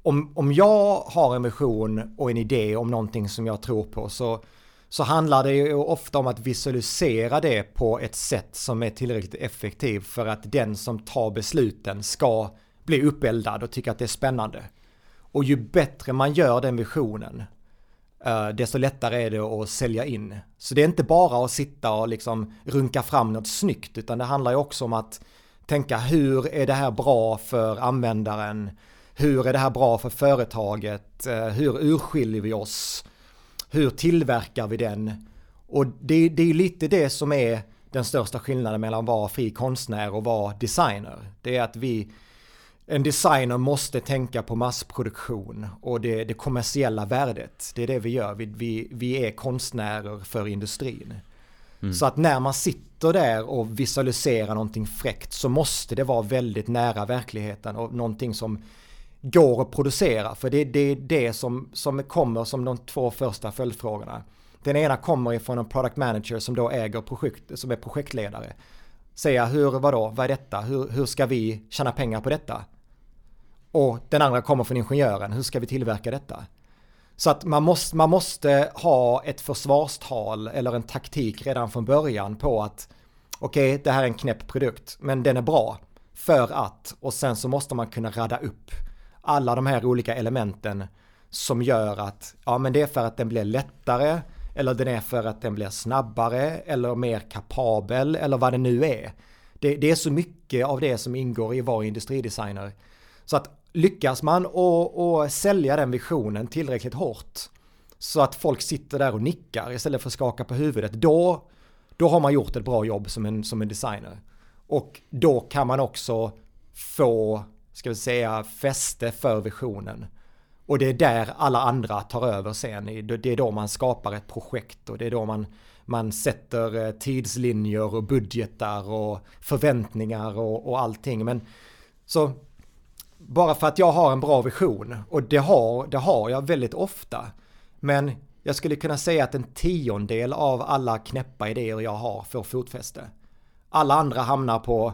om, om jag har en vision och en idé om någonting som jag tror på så, så handlar det ju ofta om att visualisera det på ett sätt som är tillräckligt effektivt för att den som tar besluten ska bli uppeldad och tycka att det är spännande. Och ju bättre man gör den visionen, eh, desto lättare är det att sälja in. Så det är inte bara att sitta och liksom runka fram något snyggt, utan det handlar ju också om att tänka hur är det här bra för användaren? Hur är det här bra för företaget? Eh, hur urskiljer vi oss? Hur tillverkar vi den? Och det, det är lite det som är den största skillnaden mellan att vara fri konstnär och vara designer. Det är att vi, en designer måste tänka på massproduktion och det, det kommersiella värdet. Det är det vi gör. Vi, vi, vi är konstnärer för industrin. Mm. Så att när man sitter där och visualiserar någonting fräckt så måste det vara väldigt nära verkligheten och någonting som går att producera. För det, det är det som, som kommer som de två första följdfrågorna. Den ena kommer ifrån en product manager som då äger projekt, som är projektledare. Säga hur, vadå, vad är detta? Hur, hur ska vi tjäna pengar på detta? Och den andra kommer från ingenjören, hur ska vi tillverka detta? Så att man måste, man måste ha ett försvarstal eller en taktik redan från början på att okej, okay, det här är en knäpp produkt, men den är bra för att och sen så måste man kunna radda upp alla de här olika elementen som gör att, ja men det är för att den blir lättare eller den är för att den blir snabbare eller mer kapabel eller vad det nu är. Det, det är så mycket av det som ingår i att vara industridesigner. Så att lyckas man och, och sälja den visionen tillräckligt hårt så att folk sitter där och nickar istället för att skaka på huvudet, då, då har man gjort ett bra jobb som en, som en designer. Och då kan man också få ska vi säga, fäste för visionen. Och det är där alla andra tar över sen. Det är då man skapar ett projekt och det är då man, man sätter eh, tidslinjer och budgetar och förväntningar och, och allting. Men så bara för att jag har en bra vision och det har, det har jag väldigt ofta. Men jag skulle kunna säga att en tiondel av alla knäppa idéer jag har får fotfäste. Alla andra hamnar på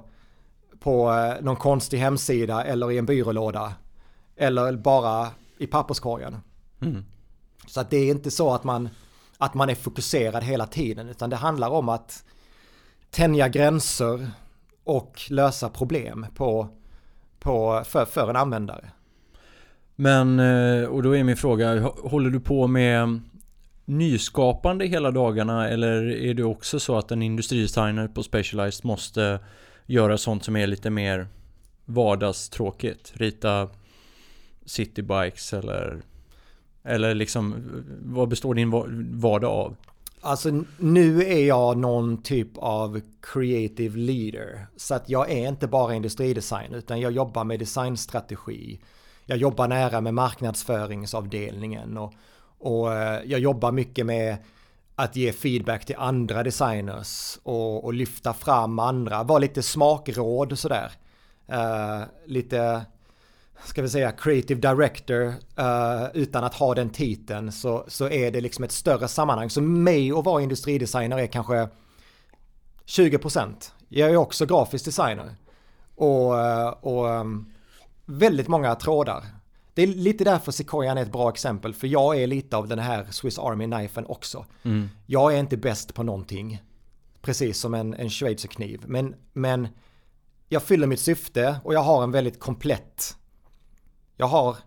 på eh, någon konstig hemsida eller i en byrålåda. Eller bara i papperskorgen. Mm. Så att det är inte så att man, att man är fokuserad hela tiden utan det handlar om att tänja gränser och lösa problem på, på, för, för en användare. Men, eh, och då är min fråga, håller du på med nyskapande hela dagarna eller är det också så att en industridesigner på Specialized måste göra sånt som är lite mer vardagstråkigt. Rita citybikes eller eller liksom vad består din vardag av? Alltså nu är jag någon typ av creative leader. Så att jag är inte bara industridesign utan jag jobbar med designstrategi. Jag jobbar nära med marknadsföringsavdelningen och, och eh, jag jobbar mycket med att ge feedback till andra designers och, och lyfta fram andra, vara lite smakråd och sådär. Uh, lite, ska vi säga creative director uh, utan att ha den titeln så, så är det liksom ett större sammanhang. Så mig att vara industridesigner är kanske 20%. Jag är också grafisk designer. Och, eh, och um, väldigt många trådar. Det är lite därför Sequoian är ett bra exempel, för jag är lite av den här Swiss Army knifen också. Mm. Jag är inte bäst på någonting, precis som en, en schweizerkniv, men, men jag fyller mitt syfte och jag har en väldigt komplett, jag har,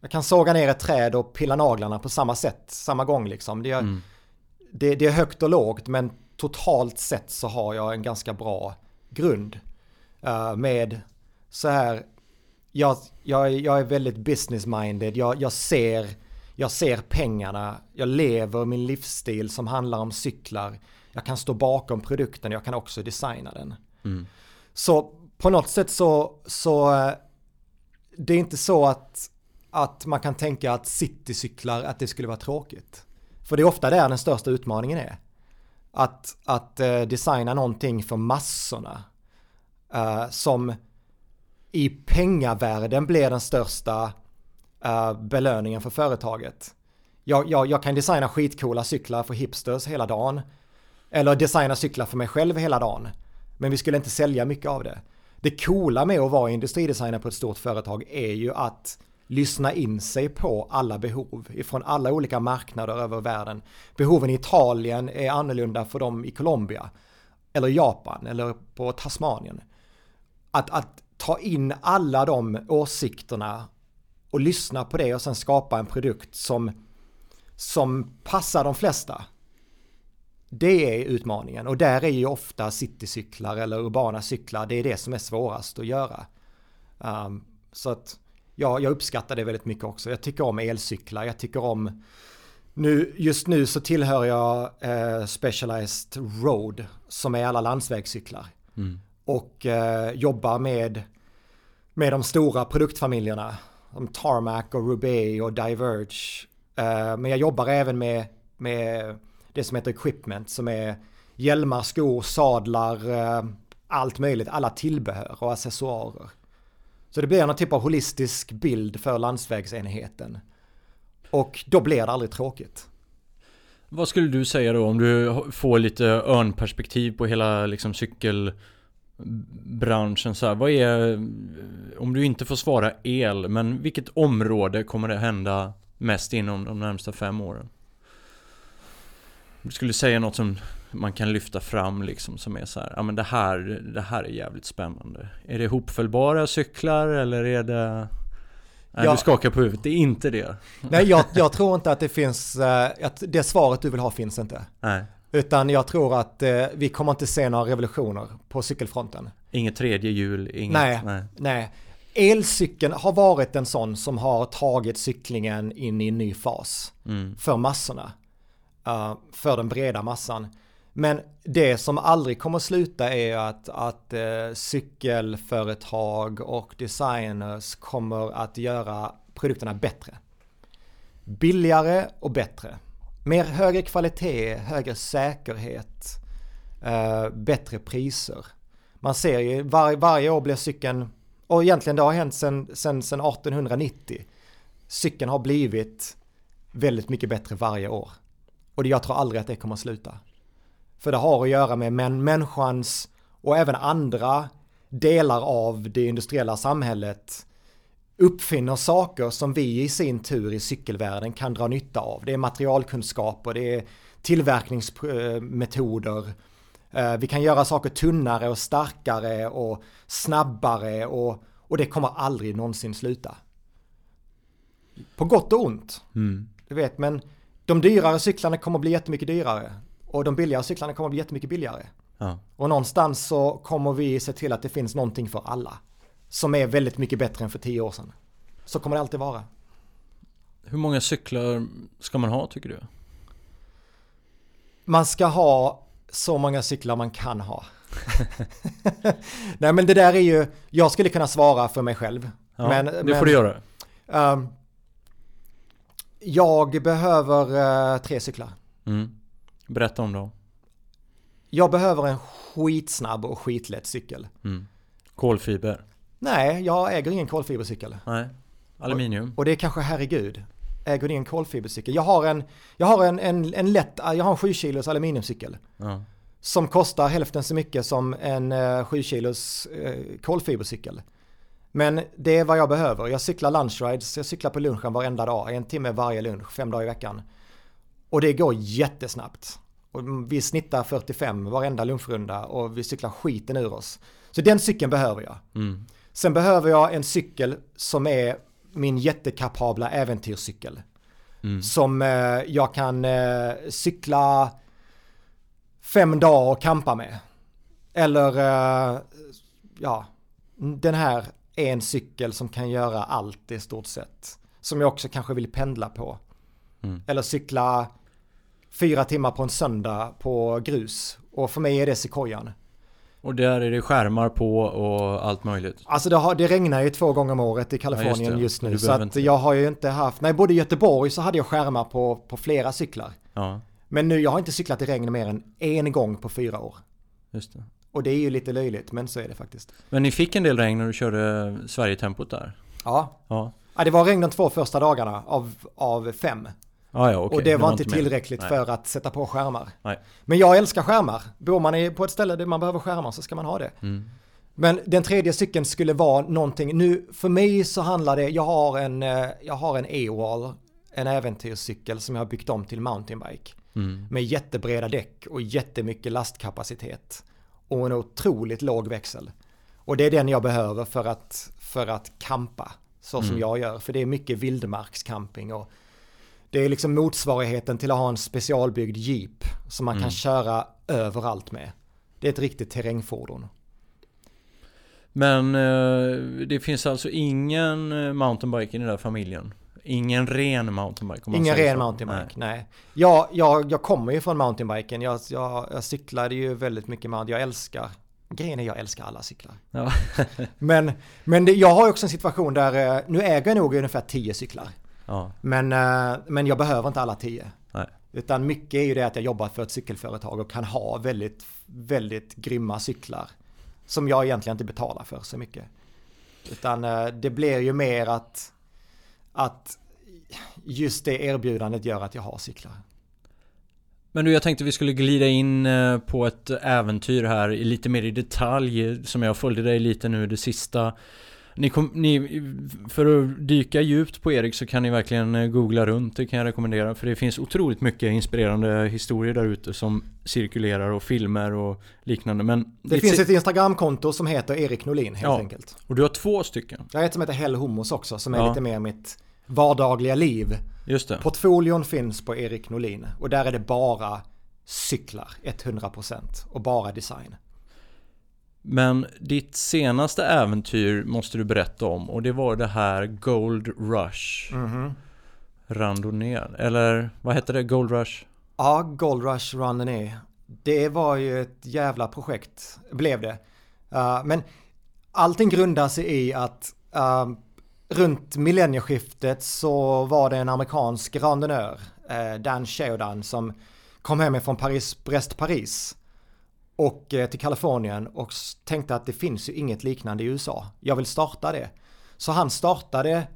jag kan såga ner ett träd och pilla naglarna på samma sätt, samma gång liksom. Det är, mm. det, det är högt och lågt, men totalt sett så har jag en ganska bra grund. Uh, med så här jag, jag, jag är väldigt business-minded, jag, jag, ser, jag ser pengarna, jag lever min livsstil som handlar om cyklar. Jag kan stå bakom produkten, jag kan också designa den. Mm. Så på något sätt så, så det är inte så att, att man kan tänka att citycyklar, att det skulle vara tråkigt. För det är ofta där den största utmaningen är. Att, att uh, designa någonting för massorna. Uh, som i pengavärden blir den största uh, belöningen för företaget. Jag, jag, jag kan designa skitcoola cyklar för hipsters hela dagen. Eller designa cyklar för mig själv hela dagen. Men vi skulle inte sälja mycket av det. Det coola med att vara industridesigner på ett stort företag är ju att lyssna in sig på alla behov ifrån alla olika marknader över världen. Behoven i Italien är annorlunda för dem i Colombia eller Japan eller på Tasmanien. Att, att ta in alla de åsikterna och lyssna på det och sen skapa en produkt som, som passar de flesta. Det är utmaningen och där är ju ofta citycyklar eller urbana cyklar, det är det som är svårast att göra. Um, så att ja, jag uppskattar det väldigt mycket också. Jag tycker om elcyklar, jag tycker om nu, just nu så tillhör jag eh, Specialized Road som är alla landsvägscyklar. Mm och eh, jobbar med, med de stora produktfamiljerna. Som Tarmac och Roubaix och Diverge. Eh, men jag jobbar även med, med det som heter equipment som är hjälmar, skor, sadlar, eh, allt möjligt, alla tillbehör och accessoarer. Så det blir någon typ av holistisk bild för landsvägsenheten. Och då blir det aldrig tråkigt. Vad skulle du säga då om du får lite örnperspektiv på hela liksom cykel branschen så här, vad är, om du inte får svara el, men vilket område kommer det hända mest inom de närmsta fem åren? Du skulle säga något som man kan lyfta fram liksom som är så här, ja men det här, det här är jävligt spännande. Är det hopfällbara cyklar eller är det Nej, ja. du skakar på huvudet. Det är inte det. Nej, jag, jag tror inte att det finns, uh, att det svaret du vill ha finns inte. Nej. Utan jag tror att eh, vi kommer inte se några revolutioner på cykelfronten. Inget tredje hjul, inget... Nej, nej. nej. Elcykeln har varit en sån som har tagit cyklingen in i en ny fas. Mm. För massorna. Uh, för den breda massan. Men det som aldrig kommer sluta är att, att uh, cykelföretag och designers kommer att göra produkterna bättre. Billigare och bättre. Mer högre kvalitet, högre säkerhet, eh, bättre priser. Man ser ju var, varje år blir cykeln, och egentligen det har hänt sedan 1890. Cykeln har blivit väldigt mycket bättre varje år. Och jag tror aldrig att det kommer att sluta. För det har att göra med män, människans och även andra delar av det industriella samhället uppfinner saker som vi i sin tur i cykelvärlden kan dra nytta av. Det är materialkunskaper, det är tillverkningsmetoder. Eh, vi kan göra saker tunnare och starkare och snabbare och, och det kommer aldrig någonsin sluta. På gott och ont. Mm. Du vet, men de dyrare cyklarna kommer bli jättemycket dyrare. Och de billigare cyklarna kommer bli jättemycket billigare. Ja. Och någonstans så kommer vi se till att det finns någonting för alla som är väldigt mycket bättre än för tio år sedan. Så kommer det alltid vara. Hur många cyklar ska man ha tycker du? Man ska ha så många cyklar man kan ha. Nej men det där är ju, jag skulle kunna svara för mig själv. Ja, men, det får du göra. Um, jag behöver uh, tre cyklar. Mm. Berätta om dem. Jag behöver en skitsnabb och skitlätt cykel. Mm. Kolfiber. Nej, jag äger ingen kolfibercykel. Nej, aluminium. Och, och det är kanske herregud. Äger ni en kolfibercykel? Jag har en, jag har en, en, en lätt, jag har en 7 kilos aluminiumcykel. Ja. Som kostar hälften så mycket som en uh, 7 kilos uh, kolfibercykel. Men det är vad jag behöver. Jag cyklar lunchrides, jag cyklar på lunchen varenda dag, en timme varje lunch, fem dagar i veckan. Och det går jättesnabbt. Och vi snittar 45 varenda lunchrunda och vi cyklar skiten ur oss. Så den cykeln behöver jag. Mm. Sen behöver jag en cykel som är min jättekapabla äventyrscykel. Mm. Som eh, jag kan eh, cykla fem dagar och kampa med. Eller eh, ja, den här är en cykel som kan göra allt i stort sett. Som jag också kanske vill pendla på. Mm. Eller cykla fyra timmar på en söndag på grus. Och för mig är det Sequoian. Och där är det skärmar på och allt möjligt. Alltså det, har, det regnar ju två gånger om året i Kalifornien Ja, just just, nu. Så att inte- jag har ju inte haft, nej både i Göteborg så hade jag skärmar på, på flera cyklar. Ja, Men nu, jag har inte cyklat i regn mer än en gång på fyra år. just det. Och det är ju lite löjligt, men så är det faktiskt. Men ni fick en del regn när du körde Sverigetempot där? Ja. Ja. ja, det var regn de två första dagarna av, av fem. Ah, ja, okej. och det var inte mer. tillräckligt för att sätta på skärmar. Nej. Men jag älskar skärmar. Bor man på ett ställe där man behöver skärmar så ska man ha det. Mm. Men den tredje cykeln skulle vara någonting, nu för mig så handlar det, jag har en, eh, jag har en E-wall, en äventyrscykel som jag har byggt om till mountainbike. Mm. Med jättebreda däck och jättemycket lastkapacitet. Och en otroligt låg växel. Och det är den jag behöver för att, för att kampa. Så som Mm. jag gör. För det är mycket vildmarkscamping och det är liksom motsvarigheten till att ha en specialbyggd jeep som man Mm. kan köra överallt med. Det är ett riktigt terrängfordon. Men eh, det finns alltså ingen eh, mountainbike i den där familjen? Ingen ren mountainbike? Ingen ren så. mountainbike, nej. Jag, jag, jag kommer ju från mountainbiken. Jag, jag, jag cyklade ju väldigt mycket mountain. Jag älskar, grejen är jag älskar alla cyklar. Ja. Men, men det, jag har också en situation där, eh, nu äger jag nog ungefär 10 cyklar. Ja. Men, eh, men jag behöver inte alla 10. Nej. Utan mycket är ju det att jag jobbar för ett cykelföretag och kan ha väldigt, väldigt grymma cyklar. Som jag egentligen inte betalar för så mycket. Utan eh, det blir ju mer att, att just det erbjudandet gör att jag har cyklar. Men du, jag tänkte vi skulle glida in eh, på ett äventyr här i lite mer i detalj som jag följde dig lite nu det sista. Ni kom, ni, för att dyka djupt på Erik så kan ni verkligen eh, googla runt, det kan jag rekommendera. För det finns otroligt mycket inspirerande historier där ute som cirkulerar och filmer och liknande. Men Det ditt finns ett Instagramkonto som heter Erik Norlin helt Ja. enkelt. Och du har två stycken, Jag har ett som heter Hell Homos också som är Ja. lite mer mitt vardagliga liv. just det. Portfolion finns på Erik Norlin och där är det bara cyklar 100% och bara design. Men ditt senaste äventyr måste du berätta om och det var det här Gold Rush. Mhm. Randonnée, eller vad hette det? Gold Rush? Ja, Gold Rush Randonnée. Det var ju ett jävla projekt, blev det. Uh, men allting grundar sig i att uh, runt millennieskiftet så var det en amerikansk randonnör, uh, Dan Sheridan, som kom hem från Paris, Brest-Paris och eh, till Kalifornien och tänkte att det finns ju inget liknande i USA. Jag vill starta det. Så han startade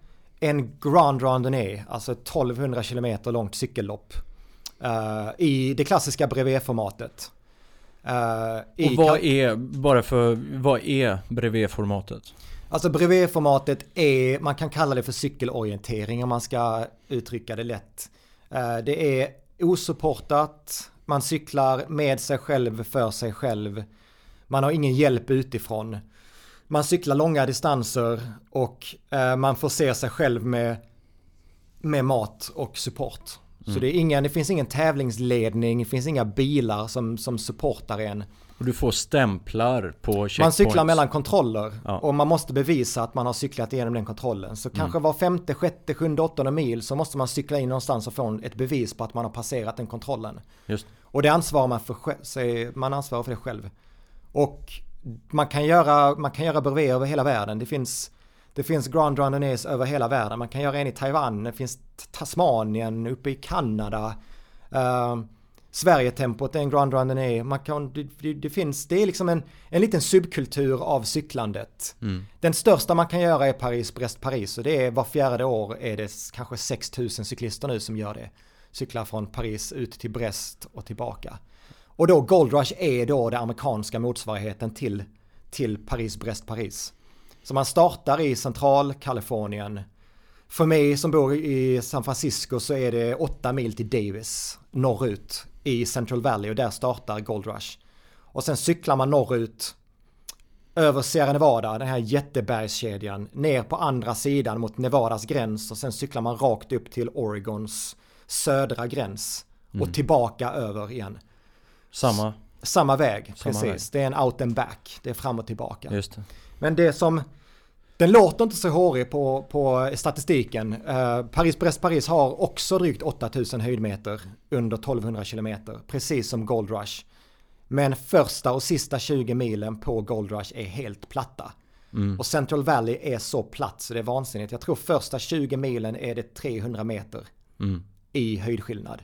en Grand Randonnée, alltså ett 1200 km långt cykellopp. eh, I det klassiska brevetformatet. Uh, Och vad är, bara för, vad är brevetformatet? Alltså brevetformatet är, man kan kalla det för cykelorientering om man ska uttrycka det lätt. Eh, Det är osupportat, man cyklar med sig själv för sig själv. Man har ingen hjälp utifrån. Man cyklar långa distanser och eh, man får se sig själv med, med mat och support. Så det, är ingen, det finns ingen tävlingsledning, det finns inga bilar som, som supportar en. Och du får stämplar på checkpoints. Man cyklar mellan kontroller Ja. och man måste bevisa att man har cyklat igenom den kontrollen. Så kanske var femte, sjätte, sjunde, åttonde mil så måste man cykla in någonstans och få ett bevis på att man har passerat den kontrollen. Just Och det ansvarar man för sig- man ansvarar för det själv. Och man kan göra, man kan göra brevet över hela världen. Det finns, det finns Grand Randonnées över hela världen. Man kan göra en i Taiwan, det finns Tasmanien, uppe i Kanada. Eh, Sverige-tempot är en Grand Randonnée. Man kan, det, det, finns, det är liksom en, en liten subkultur av cyklandet. Mm. Den största man kan göra är Paris-Brest-Paris och det är var fjärde år är det kanske 6000 cyklister nu som gör det. Cyklar från Paris ut till Brest och tillbaka. Och då Gold Rush är då den amerikanska motsvarigheten till, till Paris-Brest-Paris. Så man startar i central-Kalifornien. För mig som bor i San Francisco så är det åtta mil till Davis norrut i Central Valley och där startar Gold Rush. Och sen cyklar man norrut över Sierra Nevada, den här jättebergskedjan, ner på andra sidan mot Nevadas gräns och sen cyklar man rakt upp till Oregons södra gräns och mm. tillbaka över igen. Samma? Samma väg, Samma precis. Väg. Det är en out and back, det är fram och tillbaka. Det. Men det som den låter inte så hårig på, på statistiken. Uh, Paris-Brest-Paris har också drygt 8000 höjdmeter under 1200 kilometer, precis som Gold Rush. Men första och sista 20 milen på Gold Rush är helt platta. Mm. Och Central Valley är så platt så det är vansinnigt. Jag tror första 20 milen är det 300 meter mm. I höjdskillnad.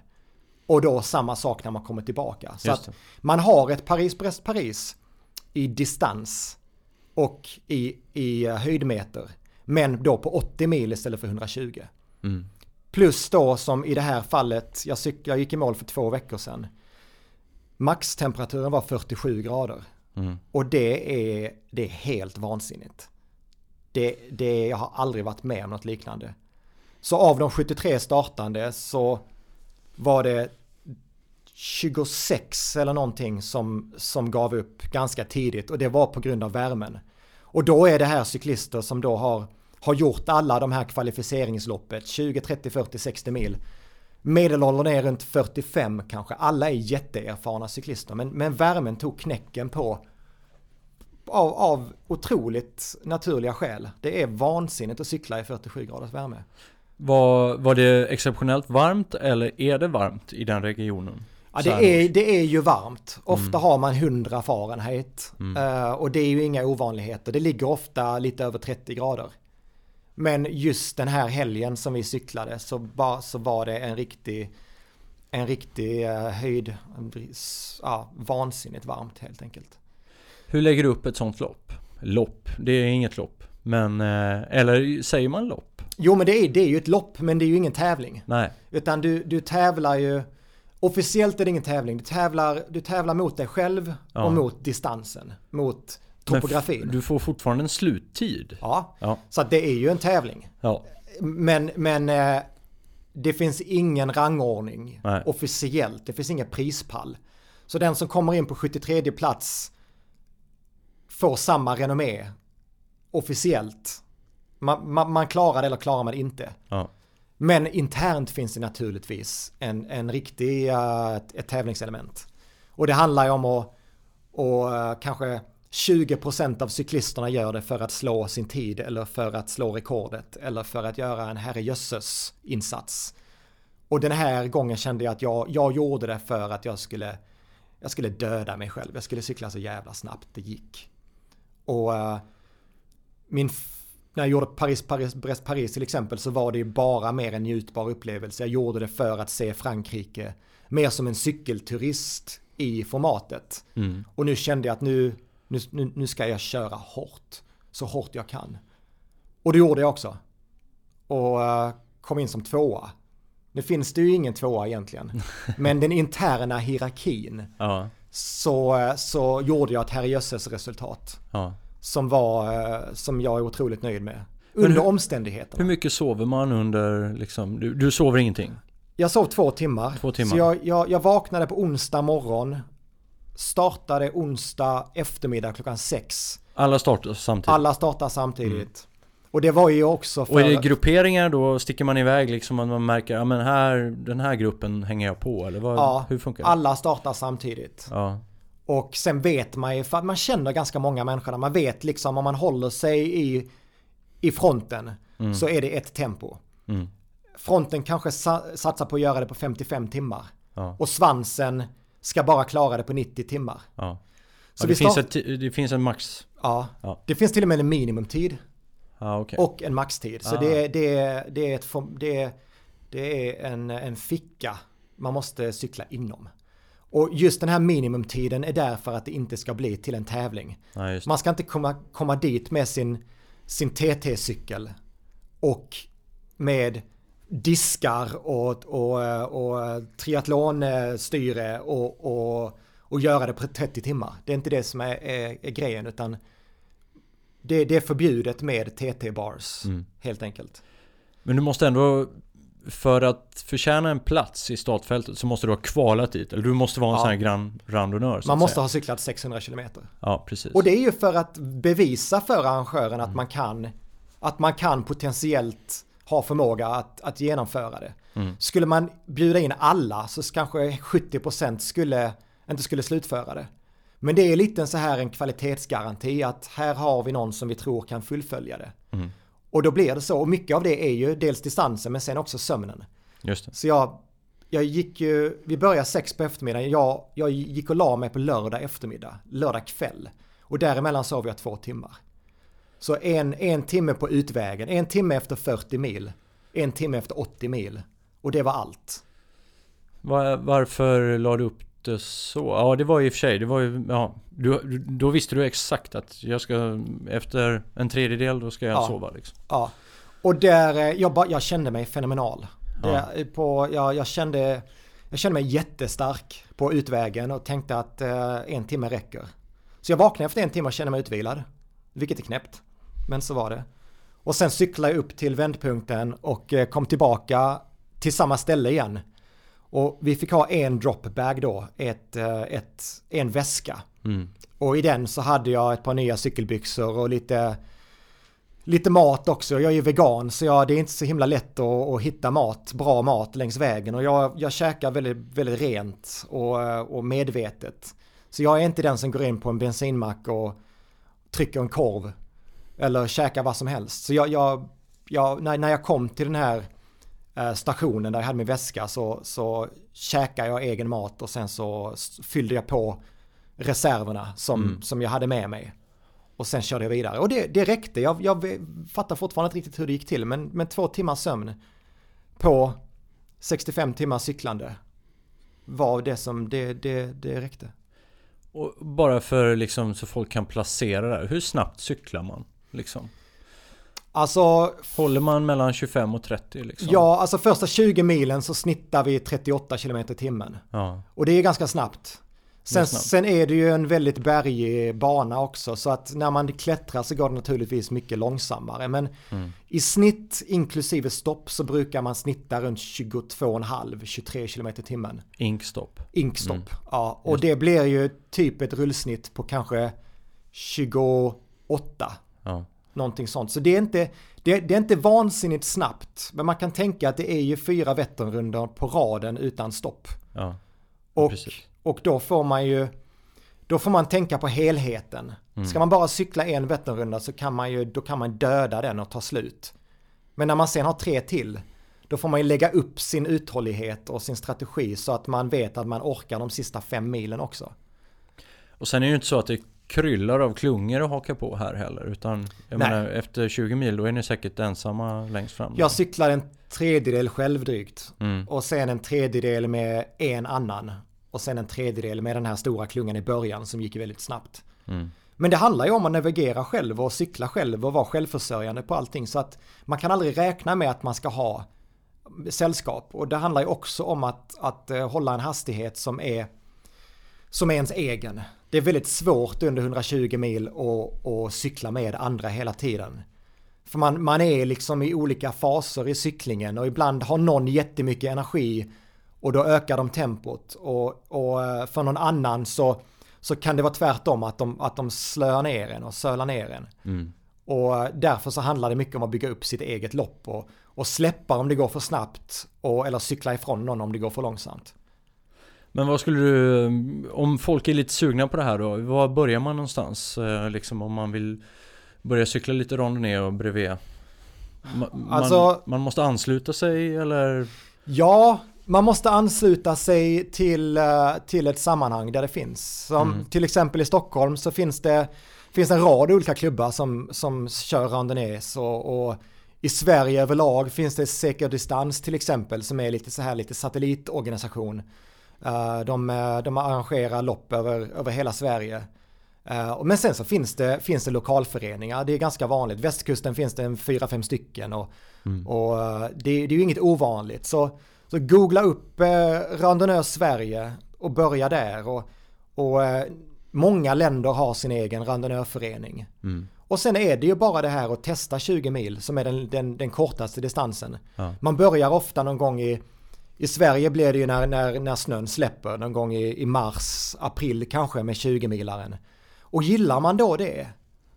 Och då samma sak när man kommer tillbaka. Så att man har ett Paris-Brest-Paris i distans och i, i höjdmeter. Men då på 80 mil istället för 120. Mm. Plus då som i det här fallet, jag, jag gick i mål för två veckor sedan. Maxtemperaturen var 47 grader. Mm. Och det är, det är helt vansinnigt. Det, det, jag har aldrig varit med om något liknande. Så av de 73 startande så var det 26 eller någonting som, som gav upp ganska tidigt och det var på grund av värmen. Och då är det här cyklister som då har, har gjort alla de här kvalificeringsloppet, 20, 30, 40, 60 mil. Medelåldern är runt 45 kanske, alla är jätteerfarna cyklister men, men värmen tog knäcken på av, av otroligt naturliga skäl. Det är vansinnigt att cykla i 47 graders värme. Var, var det exceptionellt varmt eller är det varmt i den regionen? Ja, det, är, det är ju varmt. Ofta mm. har man 100 Fahrenheit. Mm. Uh, och det är ju inga ovanligheter. Det ligger ofta lite över 30 grader. Men just den här helgen som vi cyklade så, ba, så var det en riktig, en riktig uh, höjd, ja, vansinnigt varmt helt enkelt. Hur lägger du upp ett sånt lopp? Lopp, det är inget lopp. Men, uh, eller säger man lopp? Jo men det är, det är ju ett lopp men det är ju ingen tävling. Nej. Utan du, du tävlar ju Officiellt är det ingen tävling. Du tävlar, du tävlar mot dig själv ja. och mot distansen. Mot topografin. du får fortfarande en sluttid. Ja, ja. så det är ju en tävling. Ja. Men, men eh, det finns ingen rangordning Nej. officiellt. Det finns ingen prispall. Så den som kommer in på 73 plats får samma renommé officiellt. Man, man, man klarar det eller klarar man det inte. Ja. Men internt finns det naturligtvis en, en riktig, uh, ett, ett tävlingselement. Och det handlar ju om att, och, uh, kanske 20% av cyklisterna gör det för att slå sin tid eller för att slå rekordet eller för att göra en herrejösses insats. Och den här gången kände jag att jag, jag gjorde det för att jag skulle, jag skulle döda mig själv. Jag skulle cykla så jävla snabbt det gick. Och uh, min när jag gjorde Paris, Paris, Brest, Paris till exempel så var det ju bara mer en njutbar upplevelse. Jag gjorde det för att se Frankrike mer som en cykelturist i formatet. Mm. Och nu kände jag att nu, nu, nu ska jag köra hårt. Så hårt jag kan. Och det gjorde jag också. Och uh, kom in som tvåa. Nu finns det ju ingen tvåa egentligen. Men den interna hierarkin. Ja. Så, uh, så gjorde jag ett herrejösses resultat. Ja som var, eh, som jag är otroligt nöjd med. Under hur, omständigheterna. Hur mycket sover man under, liksom, du, du sover ingenting? Jag sov två timmar. Två timmar. Så jag, jag, jag vaknade på onsdag morgon, startade onsdag eftermiddag klockan sex. Alla startar samtidigt? Alla startar samtidigt. Mm. Och det var ju också för... Och är det grupperingar då sticker man iväg liksom att man märker, ja men här, den här gruppen hänger jag på eller vad, ja, hur funkar det? alla startar samtidigt. Ja. Och sen vet man ju, för att man känner ganska många människor, man vet liksom om man håller sig i, i fronten mm. så är det ett tempo. Mm. Fronten kanske sa, satsar på att göra det på 55 timmar. Ja. Och svansen ska bara klara det på 90 timmar. Ja. Så ja, det, finns ett, det finns en max. Ja, ja, det finns till och med en minimumtid. Ah, okay. Och en maxtid. Så ah. det, det, det, är ett, det, det är en, en ficka man måste cykla inom. Och just den här minimumtiden är därför att det inte ska bli till en tävling. Ja, Man ska inte komma, komma dit med sin, sin TT-cykel och med diskar och, och, och triathlonstyre och, och, och göra det på 30 timmar. Det är inte det som är, är, är grejen utan det, det, är förbjudet med TT-bars mm. helt enkelt. Men du måste ändå för att förtjäna en plats i startfältet så måste du ha kvalat dit. Eller du måste vara en ja. sån här grand randonnör. Man måste säga. ha cyklat 600 km. Ja, precis. Och det är ju för att bevisa för arrangören att mm. man kan att man kan potentiellt ha förmåga att, att genomföra det. Mm. Skulle man bjuda in alla så kanske 70% skulle, inte skulle slutföra det. Men det är lite så här en kvalitetsgaranti att här har vi någon som vi tror kan fullfölja det. Mm. Och då blir det så. Och mycket av det är ju dels distansen men sen också sömnen. Just det. Så jag, jag gick ju, vi började sex på eftermiddagen. Jag, jag gick och la mig på lördag eftermiddag, lördag kväll. Och däremellan sov jag två timmar. Så en, en timme på utvägen, en timme efter 40 mil, en timme efter 80 mil. Och det var allt. Var, varför la du upp det så? Ja, det var i och för sig, det var ju, ja, du, då visste du exakt att jag ska, efter en tredjedel, då ska jag ja. sova liksom. Ja, och där, eh, jag, bara, jag kände mig fenomenal. Ja. Det, på, jag, jag, kände, jag kände mig jättestark på utvägen och tänkte att eh, en timme räcker. Så jag vaknade efter en timme och kände mig utvilad. Vilket är knäppt. Men så var det. Och sen cyklade jag upp till vändpunkten och eh, kom tillbaka till samma ställe igen. Och vi fick ha en dropbag då, ett, eh, ett, en väska. Mm. Och i den så hade jag ett par nya cykelbyxor och lite, lite mat också. Jag är ju vegan så jag, det är inte så himla lätt att, att hitta mat, bra mat längs vägen. Och jag, jag käkar väldigt, väldigt rent och, och medvetet. Så jag är inte den som går in på en bensinmack och trycker en korv eller käka vad som helst. Så jag, jag, jag när, när jag kom till den här eh, stationen där jag hade min väska så, så käkade jag egen mat och sen så fyllde jag på reserverna som, mm. som jag hade med mig. Och sen körde jag vidare. Och det, det räckte. Jag, jag fattar fortfarande inte riktigt hur det gick till. Men, men två timmars sömn på 65 timmar cyklande var det som det, det, det räckte. Och bara för liksom så folk kan placera det. Hur snabbt cyklar man? Liksom? Alltså... Håller man mellan 25 och 30 liksom? Ja, alltså första 20 milen så snittar vi 38 km i timmen. Ja. Och det är ganska snabbt. Sen, sen är det ju en väldigt bergig bana också så att när man klättrar så går det naturligtvis mycket långsammare. Men mm. i snitt inklusive stopp så brukar man snitta runt 22,5-23 km i timmen. Inkstopp. Inkstopp, mm. ja. Och det blir ju typ ett rullsnitt på kanske 28 Ja. Någonting sånt. Så det är, inte, det, det, är inte vansinnigt snabbt. Men man kan tänka att det är ju fyra Vätternrundor på raden utan stopp. Ja, och, och då får man ju då får man tänka på helheten. Mm. Ska man bara cykla en Vätternrunda så kan man ju, då kan man döda den och ta slut. Men när man sen har tre till, då får man ju lägga upp sin uthållighet och sin strategi så att man vet att man orkar de sista fem milen också. Och sen är det ju inte så att det kryllar av klungor att haka på här heller. Utan jag Nej. menar, efter 20 mil då är ni säkert ensamma längst fram. Jag cyklar en tredjedel själv drygt. Mm. Och sen en tredjedel med en annan. Och sen en tredjedel med den här stora klungan i början som gick väldigt snabbt. Mm. Men det handlar ju om att navigera själv och cykla själv och vara självförsörjande på allting. Så att man kan aldrig räkna med att man ska ha sällskap. Och det handlar ju också om att, att eh, hålla en hastighet som är som är ens egen. Det är väldigt svårt under 120 mil att cykla med andra hela tiden. För man, man är liksom i olika faser i cyklingen och ibland har någon jättemycket energi och då ökar de tempot. Och, och eh, för någon annan så, så kan det vara tvärtom att de, att de slöar ner en och sölar ner en. Mm. Och eh, därför så handlar det mycket om att bygga upp sitt eget lopp och, och släppa om det går för snabbt och, eller cykla ifrån någon om det går för långsamt. Men vad skulle du, om folk är lite sugna på det här då, var börjar man någonstans? Eh, liksom om man vill börja cykla lite rondonné och bredvid? Man, alltså, man måste ansluta sig eller? Ja, man måste ansluta sig till, eh, till ett sammanhang där det finns. Som mm. Till exempel i Stockholm så finns det finns en rad olika klubbar som, som kör randonnés och, och i Sverige överlag finns det Säker Distans till exempel som är lite så här lite satellitorganisation de, de arrangerar lopp över, över hela Sverige. Uh, men sen så finns det, finns det lokalföreningar, det är ganska vanligt. Västkusten finns det en fyra, fem stycken och, mm. och det, det, är ju inget ovanligt. Så, så googla upp eh, Randonneur Sverige och börja där. Och, och många länder har sin egen randonnörförening. Mm. Och sen är det ju bara det här att testa 20 mil som är den, den, den kortaste distansen. Ja. Man börjar ofta någon gång i, i Sverige blir det ju när, när, när snön släpper, någon gång i, i mars, april kanske med 20-milaren. Och gillar man då det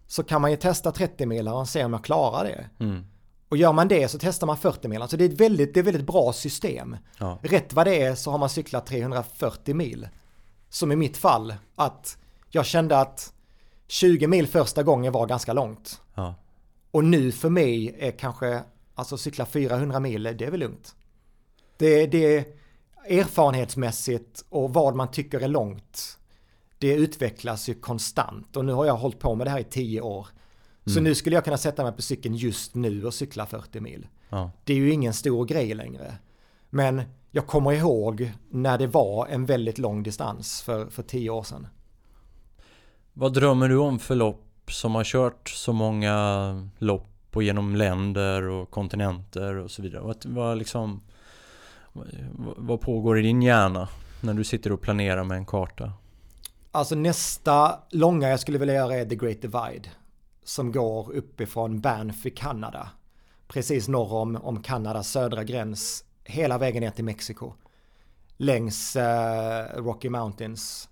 så kan man ju testa 30-milaren och se om man klarar det. Mm. Och gör man det så testar man 40 mil. Så det är ett väldigt, det är väldigt bra system. Ja. Rätt vad det är så har man cyklat 340 mil. Som i mitt fall, att jag kände att 20 mil första gången var ganska långt. Ja. Och nu för mig är kanske, alltså cykla 400 mil, det är väl lugnt. Det, det erfarenhetsmässigt och vad man tycker är långt, det utvecklas ju konstant. Och nu har jag hållit på med det här i 10 år. Så mm. nu skulle jag kunna sätta mig på cykeln just nu och cykla 40 mil. Ja. Det är ju ingen stor grej längre. Men jag kommer ihåg när det var en väldigt lång distans för, för 10 år sedan. Vad drömmer du om för lopp som har kört så många lopp och genom länder och kontinenter och så vidare? Vad, vad, liksom, vad pågår i din hjärna när du sitter och planerar med en karta? Alltså nästa långa jag skulle vilja göra är The Great Divide. Som går uppifrån Banff i Kanada. Precis norr om, om Kanadas södra gräns. Hela vägen ner till Mexiko. Längs uh, Rocky Mountains.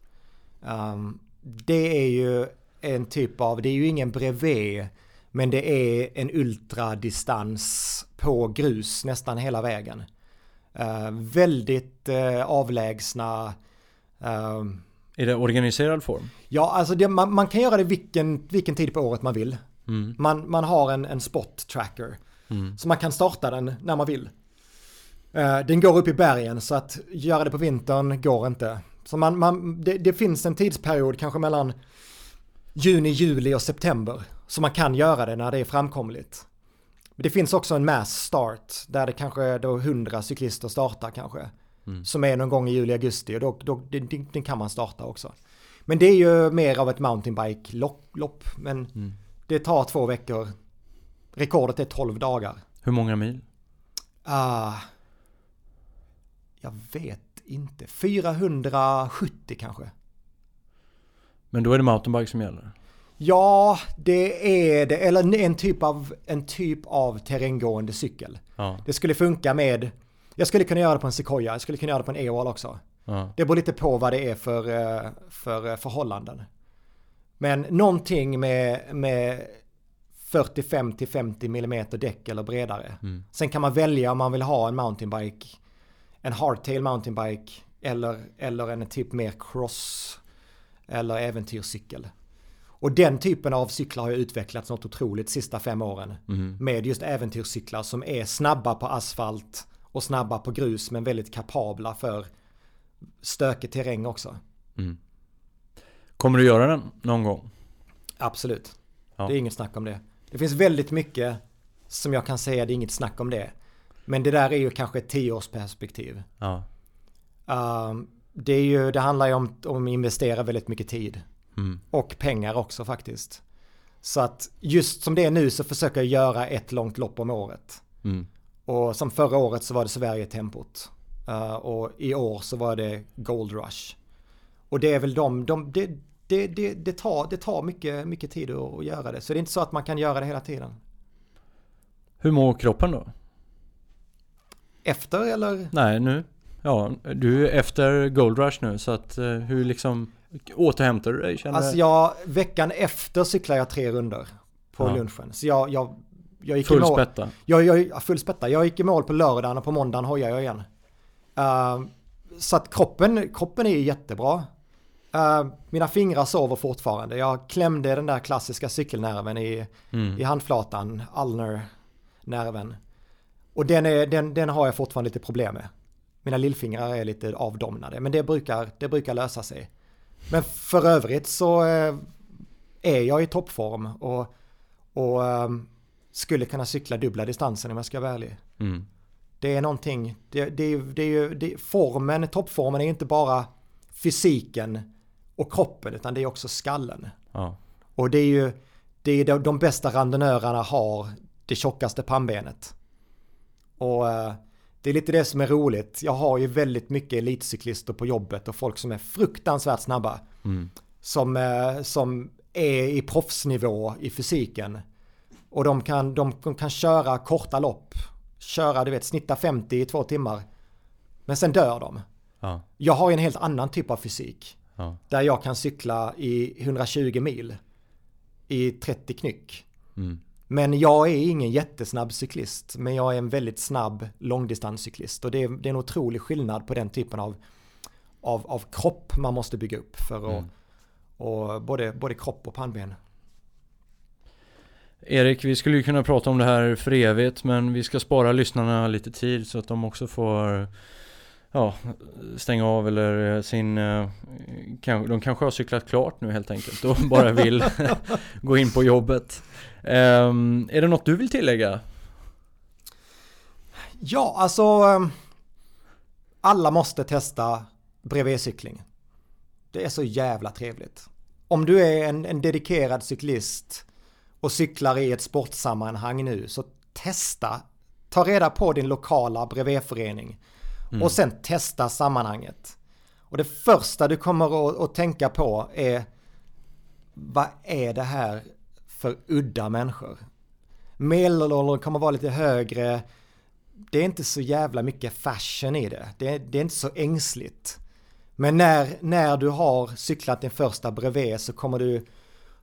Um, det är ju en typ av, det är ju ingen brevet, men det är en ultradistans på grus nästan hela vägen. Uh, väldigt uh, avlägsna. Uh, är det organiserad form? Ja, alltså det, man, man, kan göra det vilken, vilken tid på året man vill. Mm. Man, man har en, en spot tracker. Mm. Så man kan starta den när man vill. den går upp i bergen så att göra det på vintern går inte. Så man, man, det, det, finns en tidsperiod kanske mellan juni, juli och september. Så man kan göra det när det är framkomligt. Men det finns också en mass start där det kanske då 100 cyklister startar kanske. Mm. Som är någon gång i juli, augusti och då, då den, den kan man starta också. Men det är ju mer av ett mountainbike-lopp. Men mm. det tar två veckor. Rekordet är 12 dagar. Hur många mil? Ah, jag vet inte. 470 kanske. Men då är det mountainbike som gäller? Ja, det är det. Eller en typ av, en typ av terränggående cykel. Ja. Det skulle funka med... Jag skulle kunna göra det på en Sequoia, jag skulle kunna göra det på en E-wall också. Ja. Det beror lite på vad det är för, eh, för eh, förhållanden. Men någonting med, med 45 50 mm däck eller bredare. Mm. Sen kan man välja om man vill ha en mountainbike en hardtail mountainbike eller, eller en typ mer cross eller äventyrscykel. Och den typen av cyklar har ju utvecklats något otroligt de sista fem åren. Mm. Med just äventyrscyklar som är snabba på asfalt och snabba på grus men väldigt kapabla för stökig terräng också. Mm. Kommer du göra den någon gång? Absolut. Ja. Det är inget snack om det. Det finns väldigt mycket som jag kan säga, det är inget snack om det. Men det där är ju kanske ett tioårsperspektiv. Ja. Uh, det, är ju, det handlar ju om att investera väldigt mycket tid. Mm. Och pengar också faktiskt. Så att just som det är nu så försöker jag göra ett långt lopp om året. Mm. Och som förra året så var det Sverige-tempot. Uh, och i år så var det Gold Rush. Och det är väl de, de det, det, det, det, tar, det tar mycket, mycket tid att göra det. Så det är inte så att man kan göra det hela tiden. Hur mår kroppen då? Efter eller? Nej, nu. Ja, du är efter Gold Rush nu så att eh, hur liksom återhämtar du dig? Känner alltså jag, veckan efter cyklar jag tre runder på ja. lunchen. Så jag, jag, jag gick full i mål. Spätta. Jag, jag, full spätta. Jag gick i mål på lördagen och på måndagen hojar jag igen. Uh, så att kroppen, kroppen är jättebra. Uh, mina fingrar sover fortfarande. Jag klämde den där klassiska cykelnerven i, mm. i handflatan, Alner-nerven. Och den, är, den, den har jag fortfarande lite problem med. Mina lillfingrar är lite avdomnade, men det brukar, det brukar lösa sig. Men för övrigt så eh, är jag i toppform och, och um, skulle kunna cykla dubbla distansen om jag ska vara ärlig. Mm. Det är någonting, det, det, det det, formen, toppformen är inte bara fysiken och kroppen utan det är också skallen. Ja. Och det är ju, det är de, de bästa randonörerna har det tjockaste pannbenet. Och eh, det är lite det som är roligt. Jag har ju väldigt mycket elitcyklister på jobbet och folk som är fruktansvärt snabba. Mm. Som, eh, som är i proffsnivå i fysiken. Och de kan, de kan köra korta lopp. Köra, du vet, snitta 50 i två timmar. Men sen dör de. Ja. Jag har en helt annan typ av fysik. Ja. Där jag kan cykla i 120 mil. I 30 knyck. Mm. Men jag är ingen jättesnabb cyklist. Men jag är en väldigt snabb långdistanscyklist. Och det är, det är en otrolig skillnad på den typen av, av, av kropp man måste bygga upp. För att, mm. och både, både kropp och pannben. Erik, vi skulle ju kunna prata om det här för evigt men vi ska spara lyssnarna lite tid så att de också får ja, stänga av eller sin... Eh, de kanske har cyklat klart nu helt enkelt och bara vill gå in på jobbet. Um, är det något du vill tillägga? Ja, alltså ehm, alla måste testa bredvidcykling. Det är så jävla trevligt. Om du är en, en dedikerad cyklist och cyklar i ett sportsammanhang nu så testa. Ta reda på din lokala bredvidförening mm. och sen testa sammanhanget. Och det första du kommer att, att tänka på är vad är det här för udda människor? Medelåldern kommer vara lite högre. Det är inte så jävla mycket fashion i det. Det är, det är inte så ängsligt. Men när, när du har cyklat din första brevet så kommer du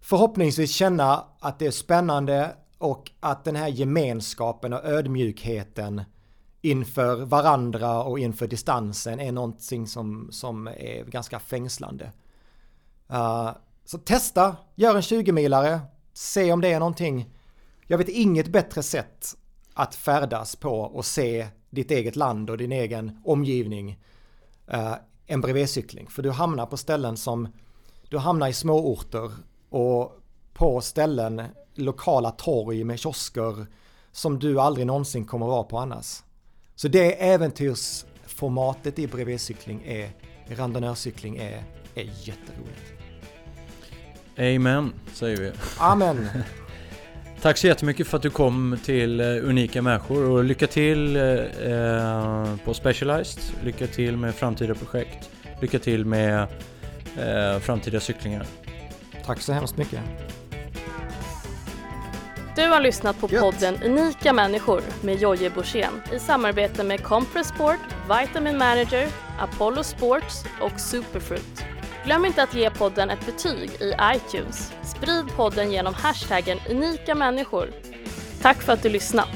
förhoppningsvis känna att det är spännande och att den här gemenskapen och ödmjukheten inför varandra och inför distansen är någonting som, som är ganska fängslande. Uh, så testa, gör en 20-milare, se om det är någonting. Jag vet inget bättre sätt att färdas på och se ditt eget land och din egen omgivning uh, än bredvidcykling. För du hamnar på ställen som, du hamnar i småorter och på ställen, lokala torg med kiosker som du aldrig någonsin kommer vara på annars. Så det äventyrsformatet i bredvidcykling är, randonörcykling är, är jätteroligt. Amen, säger vi. Amen. Tack så jättemycket för att du kom till eh, Unika Människor och lycka till eh, på Specialized. Lycka till med framtida projekt. Lycka till med eh, framtida cyklingar. Tack så hemskt mycket. Du har lyssnat på podden Unika människor med Jojje Borssén i samarbete med Compress Sport, Vitamin Manager, Apollo Sports och Superfruit. Glöm inte att ge podden ett betyg i iTunes. Sprid podden genom hashtaggen unika människor. Tack för att du lyssnat.